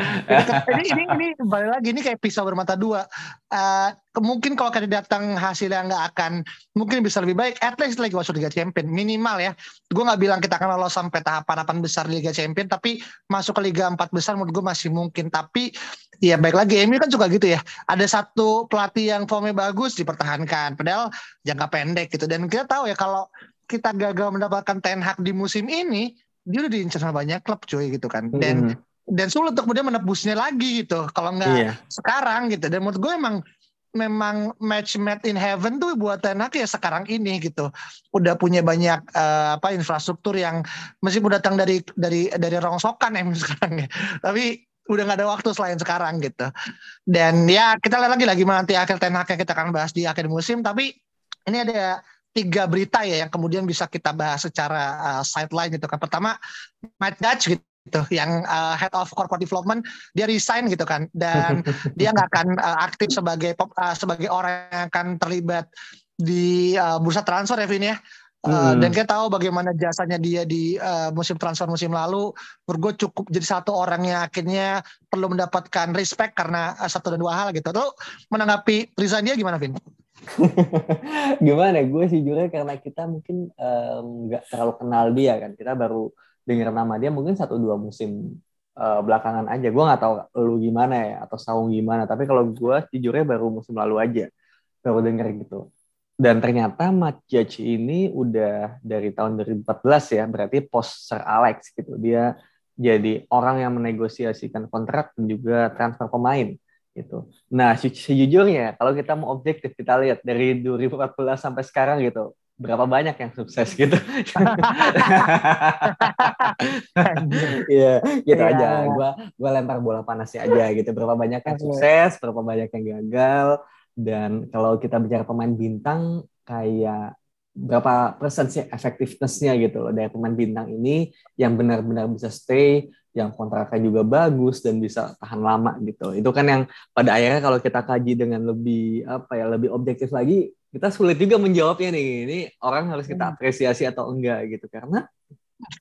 ini, ini ini balik lagi ini kayak pisau bermata dua. Uh, mungkin kalau kali datang hasilnya nggak akan mungkin bisa lebih baik. At least lagi masuk Liga Champion minimal ya. Gue nggak bilang kita akan lolos sampai tahapan besar Liga Champion, tapi masuk ke Liga empat besar menurut gue masih mungkin. Tapi ya baik lagi, ini kan juga gitu ya. Ada satu pelatih yang formnya bagus dipertahankan, padahal jangka pendek gitu. Dan kita tahu ya kalau kita gagal mendapatkan Ten Hag di musim ini, dia udah diincar sama banyak klub cuy gitu kan. Dan mm. dan sulit untuk kemudian menebusnya lagi gitu. Kalau nggak yeah. sekarang gitu. Dan menurut gue emang memang match made in heaven tuh buat Ten Hag ya sekarang ini gitu. Udah punya banyak uh, apa infrastruktur yang meskipun datang dari dari dari rongsokan emang sekarang ya. Tapi udah nggak ada waktu selain sekarang gitu. Dan ya kita lihat lagi lagi nanti akhir Ten Hag yang kita akan bahas di akhir musim. Tapi ini ada tiga berita ya yang kemudian bisa kita bahas secara uh, sideline gitu kan. Pertama, Matt Dutch gitu gitu yang uh, head of corporate development dia resign gitu kan dan dia nggak akan uh, aktif sebagai uh, sebagai orang yang akan terlibat di uh, bursa transfer ya Vin ya uh, hmm. dan kita tahu bagaimana jasanya dia di uh, musim transfer musim lalu menurut gue cukup jadi satu orang yang akhirnya perlu mendapatkan respect karena uh, satu dan dua hal gitu tuh menanggapi resign dia gimana Vin? gimana? Gue sih juga karena kita mungkin nggak um, terlalu kenal dia kan. Kita baru dengar nama dia mungkin satu dua musim uh, belakangan aja. Gue nggak tahu lu gimana ya atau saung gimana. Tapi kalau gue jujurnya baru musim lalu aja baru denger gitu. Dan ternyata Matt Judge ini udah dari tahun 2014 ya berarti post Sir Alex gitu. Dia jadi orang yang menegosiasikan kontrak dan juga transfer pemain gitu. Nah, sejujurnya kalau kita mau objektif kita lihat dari 2014 sampai sekarang gitu, berapa banyak yang sukses gitu. Iya, gitu yeah. aja. Gua gua lempar bola panasnya aja gitu. Berapa banyak yang sukses, berapa banyak yang gagal dan kalau kita bicara pemain bintang kayak berapa persen sih efektivitasnya gitu loh dari pemain bintang ini yang benar-benar bisa stay yang kontraknya juga bagus dan bisa tahan lama gitu. Itu kan yang pada akhirnya kalau kita kaji dengan lebih apa ya lebih objektif lagi, kita sulit juga menjawabnya nih. Ini orang harus kita hmm. apresiasi atau enggak gitu karena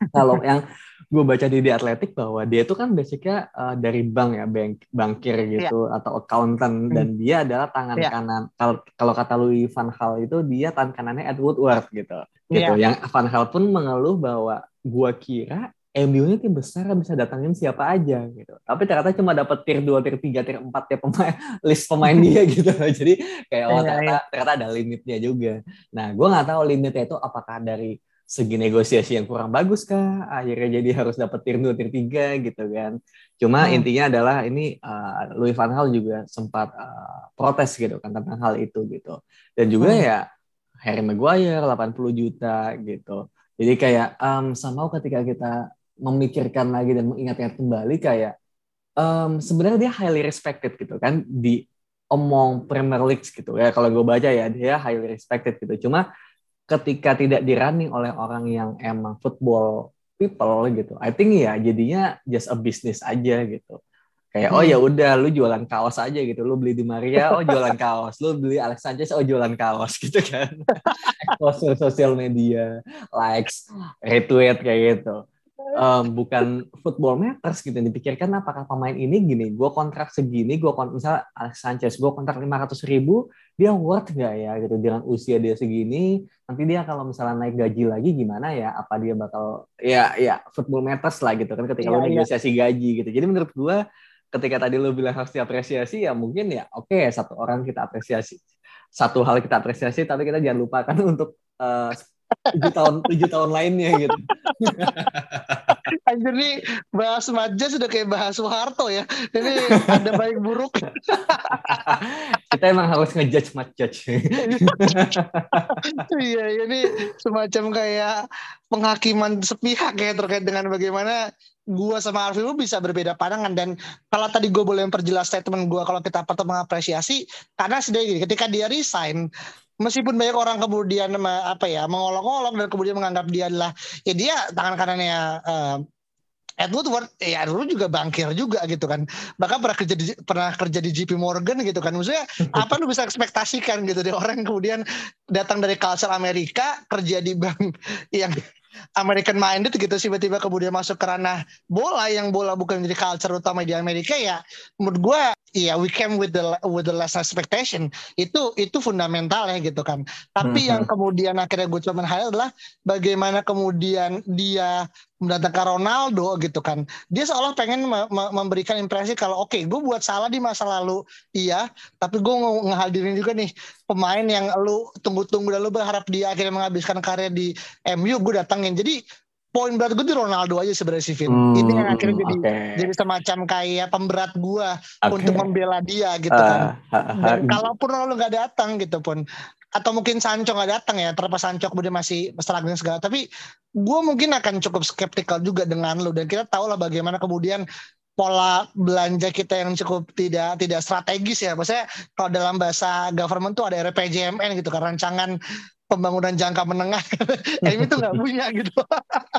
kalau yang gue baca di The Athletic bahwa dia itu kan basicnya uh, dari bank ya, bank bankir gitu yeah. atau accountant hmm. dan dia adalah tangan yeah. kanan. Kalau kalau kata Louis Van Gaal itu dia tangan kanannya Ed Woodward gitu. Gitu. Yeah. Yang Van Gaal pun mengeluh bahwa gue kira MU-nya tim besar bisa datangin siapa aja gitu. Tapi ternyata cuma dapat tier 2, tier 3, tier 4 ya pemain list pemain dia gitu. Jadi kayak oh iya, ternyata, iya. ternyata ada limitnya juga. Nah, gue nggak tahu limitnya itu apakah dari segi negosiasi yang kurang bagus kah akhirnya jadi harus dapat tier 2 tier 3 gitu kan cuma hmm. intinya adalah ini uh, Louis van Gaal juga sempat uh, protes gitu kan tentang hal itu gitu dan juga hmm. ya Harry Maguire 80 juta gitu jadi kayak um, sama ketika kita memikirkan lagi dan mengingat-ingat kembali kayak um, sebenarnya dia highly respected gitu kan di omong Premier League gitu ya. Kalau gue baca ya dia highly respected gitu. Cuma ketika tidak dirunning oleh orang yang emang football people gitu I think ya jadinya just a business aja gitu. Kayak oh ya hmm. udah lu jualan kaos aja gitu. Lu beli di Maria oh jualan kaos. Lu beli Alex Sanchez oh jualan kaos gitu kan. Exposure sosial media likes retweet kayak gitu um, bukan football matters gitu dipikirkan apakah pemain ini gini gue kontrak segini gue kontrak misalnya Alex Sanchez gue kontrak lima ratus ribu dia worth gak ya gitu dengan usia dia segini nanti dia kalau misalnya naik gaji lagi gimana ya apa dia bakal ya ya football matters lah gitu kan ketika yeah, lo iya. negosiasi yeah. gaji gitu jadi menurut gue ketika tadi lo bilang harus diapresiasi ya mungkin ya oke okay, satu orang kita apresiasi satu hal kita apresiasi tapi kita jangan lupakan untuk uh, tujuh tahun tujuh tahun lainnya gitu. Anjir nih bahas Maja sudah kayak bahas Soeharto ya. Ini ada baik buruk. Kita emang harus ngejudge judge. iya, ini semacam kayak penghakiman sepihak ya terkait dengan bagaimana gua sama Arfi lu bisa berbeda pandangan dan kalau tadi gue boleh memperjelas statement gua kalau kita pertama mengapresiasi karena sedih ketika dia resign meskipun banyak orang kemudian apa ya mengolok-olok dan kemudian menganggap dia adalah ya dia tangan kanannya uh, Ed Woodward ya dulu juga bangkir juga gitu kan. Bahkan pernah kerja di pernah kerja di JP Morgan gitu kan. Maksudnya apa lu bisa ekspektasikan gitu dari orang yang kemudian datang dari culture Amerika kerja di bank yang American minded gitu tiba-tiba kemudian masuk ke ranah bola yang bola bukan menjadi culture utama di Amerika ya menurut gue Iya, yeah, we came with the with the less expectation. Itu itu fundamental ya gitu kan. Tapi mm-hmm. yang kemudian akhirnya gue coba highlight adalah bagaimana kemudian dia mendatangkan Ronaldo gitu kan. Dia seolah pengen me- me- memberikan impresi kalau oke, okay, gue buat salah di masa lalu, iya, tapi gue ngehadirin juga nih pemain yang lu tunggu-tunggu dan lu berharap dia akhirnya menghabiskan karya di MU, gue datangin. Jadi poin berat gue di Ronaldo aja sebenarnya sih Vin. Hmm, ini yang akhirnya jadi okay. jadi semacam kayak pemberat gue okay. untuk membela dia gitu kan. Uh, uh, uh, Dan kalaupun Ronaldo nggak datang gitu pun atau mungkin Sancho nggak datang ya terlepas Sancho kemudian masih struggling segala tapi gue mungkin akan cukup skeptikal juga dengan lo dan kita tahu lah bagaimana kemudian pola belanja kita yang cukup tidak tidak strategis ya maksudnya kalau dalam bahasa government tuh ada RPJMN gitu kan rancangan pembangunan jangka menengah. Emi itu nggak punya gitu.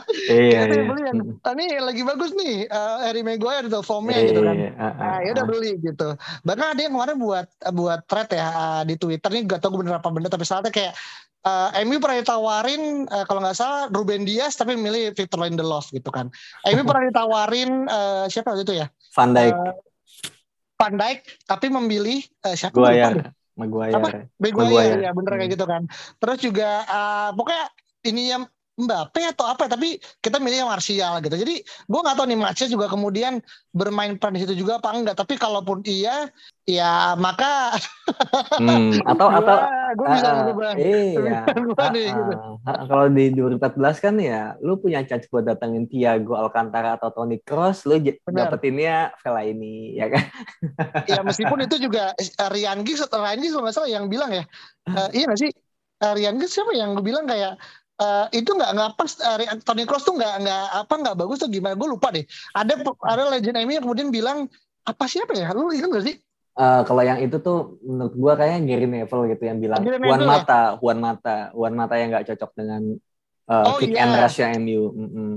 Iya, iya. beli yang ah, ini lagi bagus nih uh, Harry Maguire tuh formnya iya, gitu kan. Iya, uh, uh, nah, ya udah uh. beli gitu. Bahkan ada yang kemarin buat buat thread ya uh, di Twitter. Nih gak tau gue bener apa bener tapi saatnya kayak uh, MU pernah ditawarin uh, kalau nggak salah Ruben Dias tapi milih Victor Lindelof gitu kan. MU pernah ditawarin uh, siapa waktu itu ya? Van Dijk. Uh, Van Dijk tapi memilih uh, siapa Gua ya Maguire. Apa? Maguire, Maguire. ya bener hmm. kayak gitu kan. Terus juga uh, pokoknya ini yang Mbappe atau apa tapi kita milih yang Martial gitu. Jadi gue nggak tahu nih Martial juga kemudian bermain peran di situ juga apa enggak. Tapi kalaupun iya ya maka hmm, atau gua, atau gue bisa uh, iya. Uh, nih, gitu. uh, kalau di 2014 kan ya lu punya chance buat datangin Thiago Alcantara atau Toni Kroos lu dapetinnya Vela ini ya kan? Ya meskipun itu juga uh, Ryan Giggs atau Ryan Giggs kalau nggak salah yang bilang ya. Uh, iya nggak sih? Uh, Ryan Giggs siapa yang gue bilang kayak Uh, itu nggak nggak pas uh, Toni Kroos tuh nggak nggak apa nggak bagus tuh gimana gue lupa deh ada ada legend MU yang kemudian bilang apa siapa ya lu ingat gak sih Uh, kalau yang itu tuh menurut gua kayaknya Gary Neville gitu yang bilang Juan Mata, ya? Juan Mata, Juan Mata yang nggak cocok dengan uh, oh, kick iya. and rush yang MU. Mm -hmm.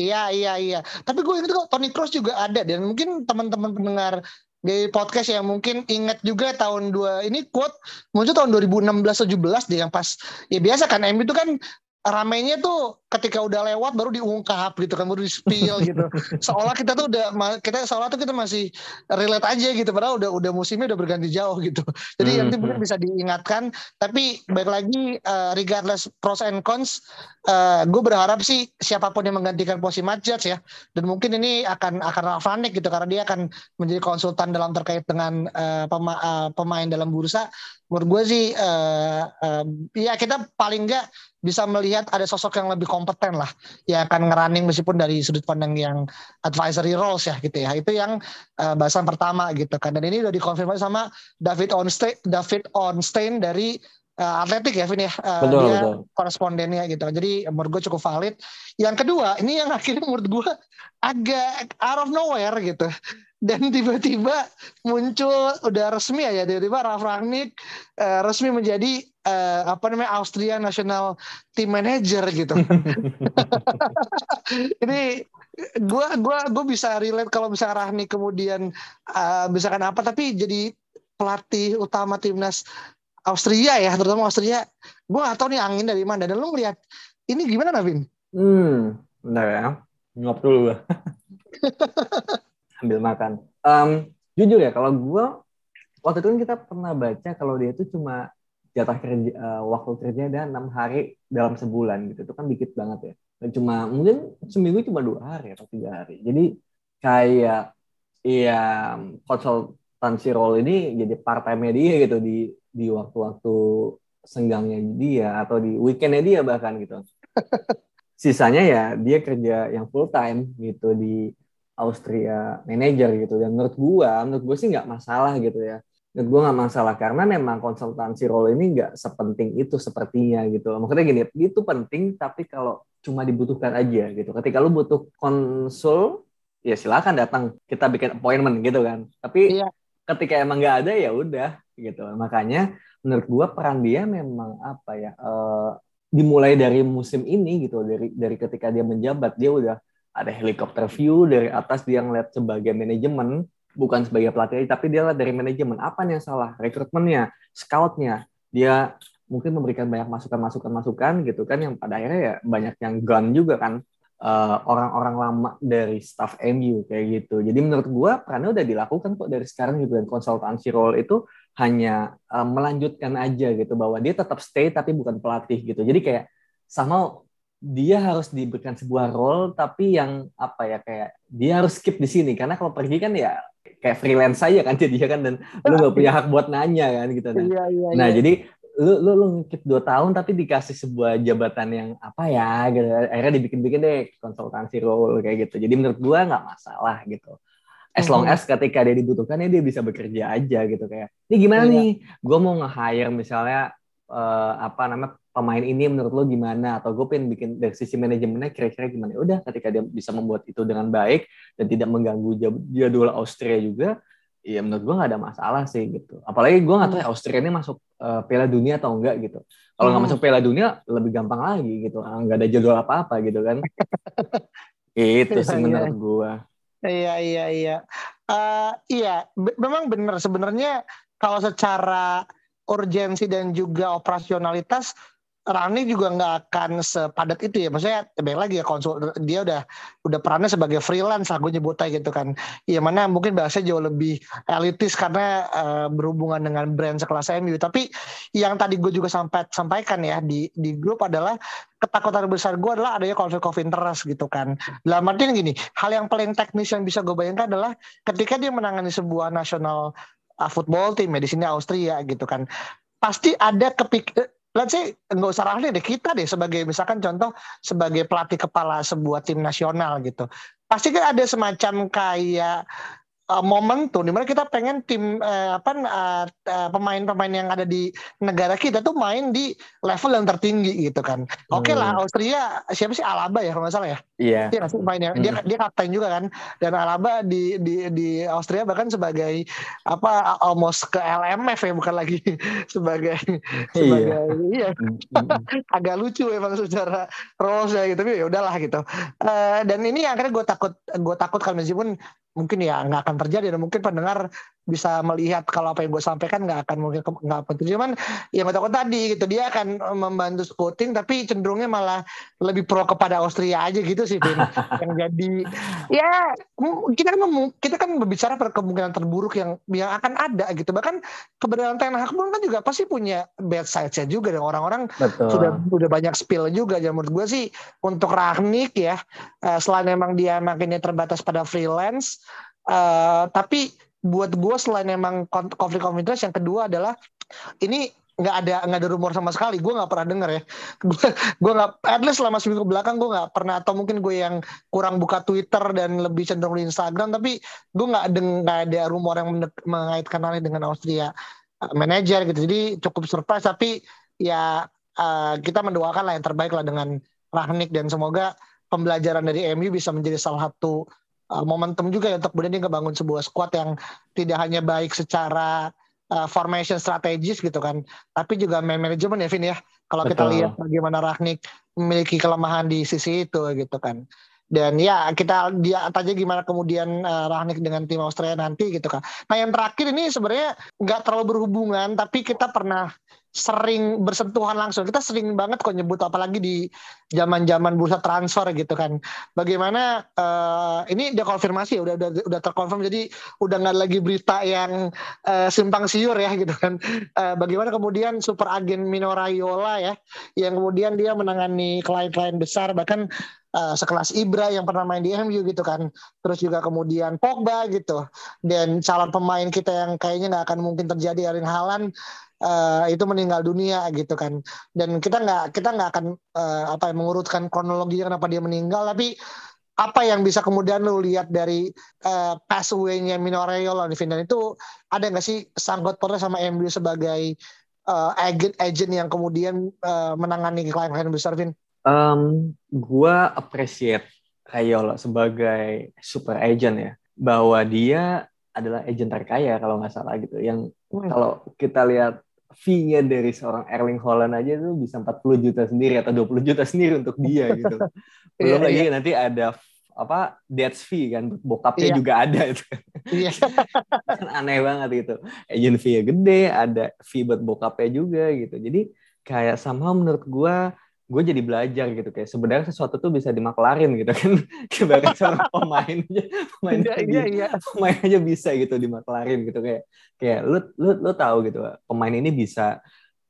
Iya iya iya. Tapi gue ingat kok Tony Cross juga ada dan mungkin teman-teman pendengar di podcast yang mungkin ingat juga tahun dua ini quote muncul tahun 2016 17 deh yang pas ya biasa kan MU itu kan ramainya tuh ketika udah lewat baru diungkap gitu kan baru di spill gitu. Seolah kita tuh udah kita seolah tuh kita masih relate aja gitu padahal udah udah musimnya udah berganti jauh gitu. Jadi nanti mungkin bisa diingatkan tapi baik lagi uh, regardless pros and cons uh, gue berharap sih siapa pun yang menggantikan posisi Matjats ya dan mungkin ini akan akan Ravanik gitu karena dia akan menjadi konsultan dalam terkait dengan uh, pema, uh, pemain dalam bursa. Menurut gue sih uh, uh, ya kita paling enggak bisa melihat ada sosok yang lebih kompeten lah yang akan ngerunning meskipun dari sudut pandang yang advisory roles ya gitu ya. Itu yang uh, bahasan pertama gitu kan. Dan ini udah dikonfirmasi sama David Onstein David Onstein dari uh, Atletik ya Vin ya? Uh, betul, dia betul. korespondennya gitu. Jadi menurut gue cukup valid. Yang kedua ini yang akhirnya menurut gue agak out of nowhere gitu dan tiba-tiba muncul udah resmi ya tiba-tiba Ralf Rangnick uh, resmi menjadi uh, apa namanya Austria National Team Manager gitu. Ini gua gua gua bisa relate kalau misalnya Rangnick kemudian uh, misalkan apa tapi jadi pelatih utama timnas Austria ya terutama Austria gua gak tahu nih angin dari mana dan lu melihat ini gimana Navin? Hmm, benar ya. Ngop dulu sambil makan. Um, jujur ya, kalau gue waktu itu kan kita pernah baca kalau dia itu cuma jatah kerja uh, waktu kerja ada enam hari dalam sebulan gitu, itu kan dikit banget ya. Dan cuma mungkin seminggu cuma dua hari atau tiga hari. Jadi kayak ya konsultansi role ini jadi part time dia gitu di di waktu-waktu senggangnya dia atau di weekendnya dia bahkan gitu. Sisanya ya dia kerja yang full time gitu di Austria manager gitu. Dan menurut gua menurut gua sih nggak masalah gitu ya. Menurut gua nggak masalah karena memang konsultansi role ini nggak sepenting itu sepertinya gitu maksudnya gini itu penting tapi kalau cuma dibutuhkan aja gitu. Ketika lu butuh konsul ya silakan datang. Kita bikin appointment gitu kan. Tapi iya. ketika emang nggak ada ya udah gitu makanya menurut gua peran dia memang apa ya uh, dimulai dari musim ini gitu dari dari ketika dia menjabat dia udah ada helikopter view dari atas dia ngeliat sebagai manajemen bukan sebagai pelatih tapi dia dari manajemen. Apa yang salah? Rekrutmennya scoutnya. Dia mungkin memberikan banyak masukan masukan masukan gitu kan yang pada akhirnya ya banyak yang gun juga kan eh, orang-orang lama dari staff MU kayak gitu. Jadi menurut gua karena udah dilakukan kok dari sekarang gitu dan konsultansi role itu hanya uh, melanjutkan aja gitu bahwa dia tetap stay tapi bukan pelatih gitu. Jadi kayak sama dia harus diberikan sebuah role tapi yang apa ya kayak dia harus skip di sini. Karena kalau pergi kan ya kayak freelance saja kan jadi kan dan lu gak punya hak buat nanya kan gitu. Nah, iya, iya, nah iya. jadi lu lu lu ngikip dua tahun tapi dikasih sebuah jabatan yang apa ya gitu. Akhirnya dibikin-bikin deh konsultansi role kayak gitu. Jadi menurut gua nggak masalah gitu. As long as ketika dia dibutuhkan ya dia bisa bekerja aja gitu kayak ini gimana iya. nih? Gua mau nge-hire misalnya uh, apa namanya pemain ini menurut lo gimana? Atau gue pengen bikin dari sisi manajemennya kira-kira gimana? Udah ketika dia bisa membuat itu dengan baik dan tidak mengganggu jadwal Austria juga ya menurut gue nggak ada masalah sih gitu. Apalagi gue nggak tahu ya Austria ini masuk uh, Piala Dunia atau enggak gitu. Kalau nggak hmm. masuk Piala Dunia lebih gampang lagi gitu. Ah, nggak ada jadwal apa-apa gitu kan. Itu sih iya, menurut iya. gue. Iya iya iya. Uh, iya memang benar sebenarnya kalau secara urgensi dan juga operasionalitas Rani juga nggak akan sepadat itu ya. Maksudnya baik lagi ya konsul dia udah udah perannya sebagai freelance aku nyebutnya gitu kan. Ya mana mungkin bahasa jauh lebih elitis karena uh, berhubungan dengan brand sekelas MU. Tapi yang tadi gue juga sampai sampaikan ya di di grup adalah ketakutan besar gue adalah adanya konflik of interest gitu kan. Dalam artian gini, hal yang paling teknis yang bisa gue bayangkan adalah ketika dia menangani sebuah nasional uh, football team ya di sini Austria gitu kan. Pasti ada kepik let's say nggak usah ahli deh kita deh sebagai misalkan contoh sebagai pelatih kepala sebuah tim nasional gitu. Pasti kan ada semacam kayak uh, momentum di mana kita pengen tim uh, apa uh, uh, pemain-pemain yang ada di negara kita tuh main di level yang tertinggi gitu kan. Oke okay lah hmm. Austria siapa sih Alaba ya kalau nggak salah ya? Iya. Yeah. Dia mainnya hmm. dia dia kapten juga kan dan Alaba di di di Austria bahkan sebagai apa almost ke LMF ya bukan lagi sebagai sebagai iya, iya. agak lucu emang secara roles ya gitu tapi ya udahlah gitu. Uh, dan ini akhirnya gue takut gue takut kan meskipun mungkin ya nggak akan terjadi dan mungkin pendengar bisa melihat kalau apa yang gue sampaikan nggak akan mungkin nggak penting. Cuman yang gue takut tadi gitu dia akan membantu scouting tapi cenderungnya malah lebih pro kepada Austria aja gitu sih Vin yang jadi. Ya. Kita kan kita kan berbicara pada kemungkinan terburuk yang yang akan ada gitu. Bahkan keberadaan Ten Hag pun kan juga pasti punya bad side-nya juga dan orang-orang sudah sudah banyak spill juga. Jadi menurut gue sih untuk Ragnik ya eh, selain memang dia makinnya terbatas pada freelance Uh, tapi buat gue selain emang konflik of interest yang kedua adalah ini nggak ada nggak ada rumor sama sekali. Gue nggak pernah denger ya. Gue nggak at least selama seminggu belakang gue nggak pernah atau mungkin gue yang kurang buka Twitter dan lebih cenderung di Instagram tapi gue nggak nggak ada rumor yang mengaitkan hal dengan Austria uh, manajer gitu. Jadi cukup surprise tapi ya uh, kita mendoakan lah yang terbaik lah dengan Rahnik dan semoga pembelajaran dari MU bisa menjadi salah satu uh, momentum juga ya untuk kemudian dia ngebangun sebuah squad yang tidak hanya baik secara uh, formation strategis gitu kan, tapi juga man management ya Vin ya. Kalau kita lihat bagaimana Ragnik memiliki kelemahan di sisi itu gitu kan. Dan ya kita dia aja gimana kemudian uh, Ragnik dengan tim Australia nanti gitu kan. Nah yang terakhir ini sebenarnya nggak terlalu berhubungan, tapi kita pernah sering bersentuhan langsung. Kita sering banget kok nyebut apalagi di zaman-zaman bursa transfer gitu kan. Bagaimana uh, ini udah konfirmasi udah udah udah terkonfirm jadi udah nggak lagi berita yang uh, simpang siur ya gitu kan. Uh, bagaimana kemudian super agen Mino Raiola ya yang kemudian dia menangani klien-klien besar bahkan uh, sekelas Ibra yang pernah main di MU gitu kan. Terus juga kemudian Pogba gitu. Dan calon pemain kita yang kayaknya nggak akan mungkin terjadi Erling Haaland uh, itu meninggal dunia gitu kan dan kita nggak kita nggak akan uh, apa mengurutkan kronologi kenapa dia meninggal tapi apa yang bisa kemudian lu lihat dari uh, pass away-nya Mino Raiola di dan itu ada nggak sih sangkut pautnya sama MU sebagai uh, agent agent yang kemudian uh, menangani klien-klien besar Vin? Um, gua appreciate Raiola sebagai super agent ya bahwa dia adalah agent terkaya kalau nggak salah gitu yang hmm. kalau kita lihat fee-nya dari seorang Erling Haaland aja tuh bisa 40 juta sendiri atau 20 juta sendiri untuk dia gitu. Belum yeah, lagi yeah. nanti ada apa debt fee kan bokapnya yeah. juga ada itu. Iya. kan aneh banget gitu. Agent fee gede, ada fee buat bokapnya juga gitu. Jadi kayak sama menurut gua gue jadi belajar gitu kayak sebenarnya sesuatu tuh bisa dimaklarin gitu kan. Sebagai seorang pemain aja pemain iya, aja iya, iya. pemain aja bisa gitu dimaklarin gitu kayak kayak lu lu lu tahu gitu pemain ini bisa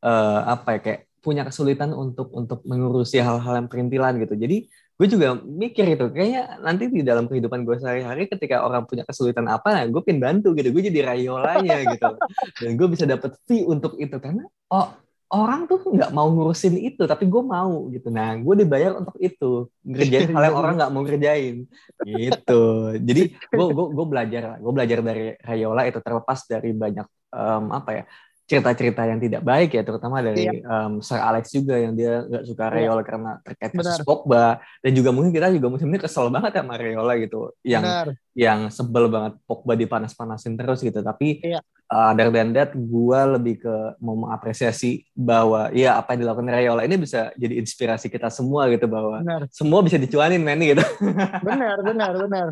uh, apa ya kayak punya kesulitan untuk untuk mengurusi hal-hal yang perintilan gitu. Jadi gue juga mikir gitu kayaknya nanti di dalam kehidupan gue sehari-hari ketika orang punya kesulitan apa nah gue pin bantu gitu gue jadi rayolanya gitu. Dan gue bisa dapet fee untuk itu karena oh orang tuh nggak mau ngurusin itu tapi gue mau gitu nah gue dibayar untuk itu ngerjain hal yang orang nggak mau ngerjain gitu jadi gue gue gue belajar gue belajar dari Rayola itu terlepas dari banyak um, apa ya cerita-cerita yang tidak baik ya terutama dari iya. um, Sir Alex juga yang dia nggak suka iya. Rayola karena terkait kasus Pogba dan juga mungkin kita juga musim ini kesel banget ya sama Rayola gitu yang Benar. yang sebel banget Pogba dipanas-panasin terus gitu tapi iya. Uh, other than that gue lebih ke mau mengapresiasi bahwa ya apa yang dilakukan Rayola ini bisa jadi inspirasi kita semua gitu bahwa benar. semua bisa dicuanin men gitu. Benar benar benar.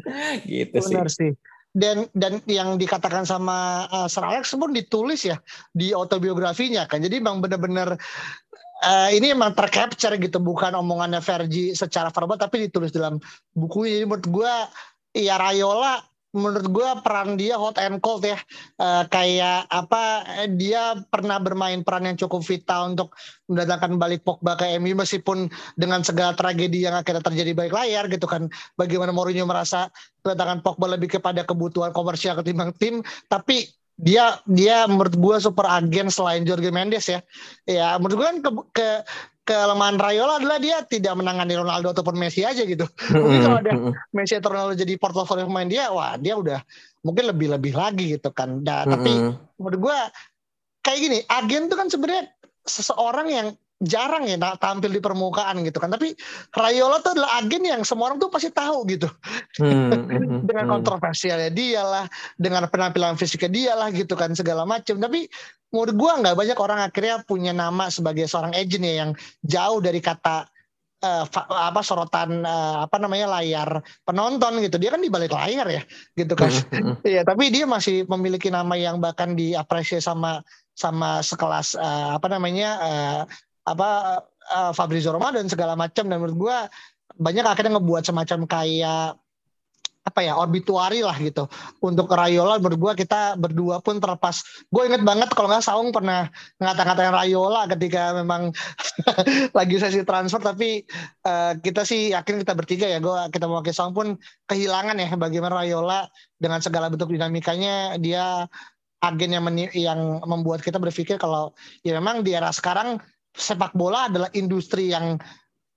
Gitu benar sih. sih dan dan yang dikatakan sama uh, Sir Alex pun ditulis ya di autobiografinya kan. Jadi memang benar-benar uh, ini emang tercapture gitu bukan omongannya Vergi secara verbal tapi ditulis dalam bukunya. Jadi menurut gue ya Rayola menurut gue peran dia hot and cold ya. Uh, kayak apa dia pernah bermain peran yang cukup vital untuk mendatangkan balik Pogba ke MU meskipun dengan segala tragedi yang akhirnya terjadi balik layar gitu kan. Bagaimana Mourinho merasa kedatangan Pogba lebih kepada kebutuhan komersial ketimbang tim. Tapi dia dia menurut gue super agen selain Jorge Mendes ya. Ya menurut gue kan ke, ke kelemahan Rayola adalah dia tidak menangani Ronaldo ataupun Messi aja gitu. Mungkin kalau ada Messi atau Ronaldo jadi portofolio pemain dia, wah dia udah mungkin lebih-lebih lagi gitu kan. Nah, tapi menurut gue kayak gini, agen tuh kan sebenarnya seseorang yang jarang ya tampil di permukaan gitu kan. Tapi Rayola tuh adalah agen yang semua orang tuh pasti tahu gitu. Hmm, dengan kontroversialnya dia lah, dengan penampilan fisiknya dia lah gitu kan segala macam. Tapi menurut gua nggak banyak orang akhirnya punya nama sebagai seorang agent ya yang jauh dari kata uh, apa sorotan uh, apa namanya layar penonton gitu dia kan di balik layar ya gitu kan iya tapi dia masih memiliki nama yang bahkan diapresiasi sama sama sekelas uh, apa namanya uh, apa uh, Fabrizio Roma dan segala macam. Dan menurut gua banyak akhirnya ngebuat semacam kayak apa ya obituari lah gitu. Untuk Rayola berdua kita berdua pun terlepas. Gue inget banget kalau nggak Saung pernah ngata-ngatain Rayola ketika memang lagi sesi transfer. Tapi uh, kita sih yakin kita bertiga ya gue kita mau ke Saung pun kehilangan ya bagaimana Rayola dengan segala bentuk dinamikanya. Dia agen yang, yang membuat kita berpikir kalau ya memang di era sekarang sepak bola adalah industri yang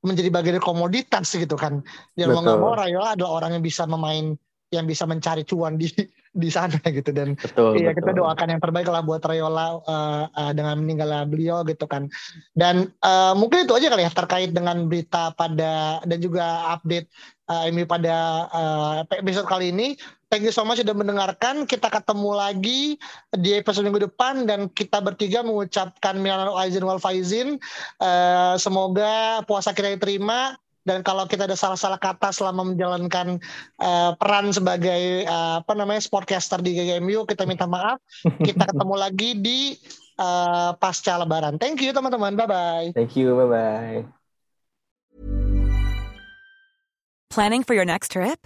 menjadi bagian dari komoditas gitu kan. Dia mau nggak mau Rayola adalah orang yang bisa memain yang bisa mencari cuan di di sana gitu dan betul, iya betul. kita doakan yang terbaik lah buat Rayola uh, uh, dengan meninggalnya beliau gitu kan dan uh, mungkin itu aja kali ya terkait dengan berita pada dan juga update uh, ini pada uh, episode kali ini thank you so much sudah mendengarkan. Kita ketemu lagi di episode minggu depan dan kita bertiga mengucapkan Milan Aizin wal Faizin. Uh, semoga puasa kita diterima dan kalau kita ada salah-salah kata selama menjalankan uh, peran sebagai uh, apa namanya sportcaster di GGMU kita minta maaf. Kita ketemu lagi di uh, pasca lebaran. Thank you teman-teman. Bye bye thank you. Bye bye planning for your next trip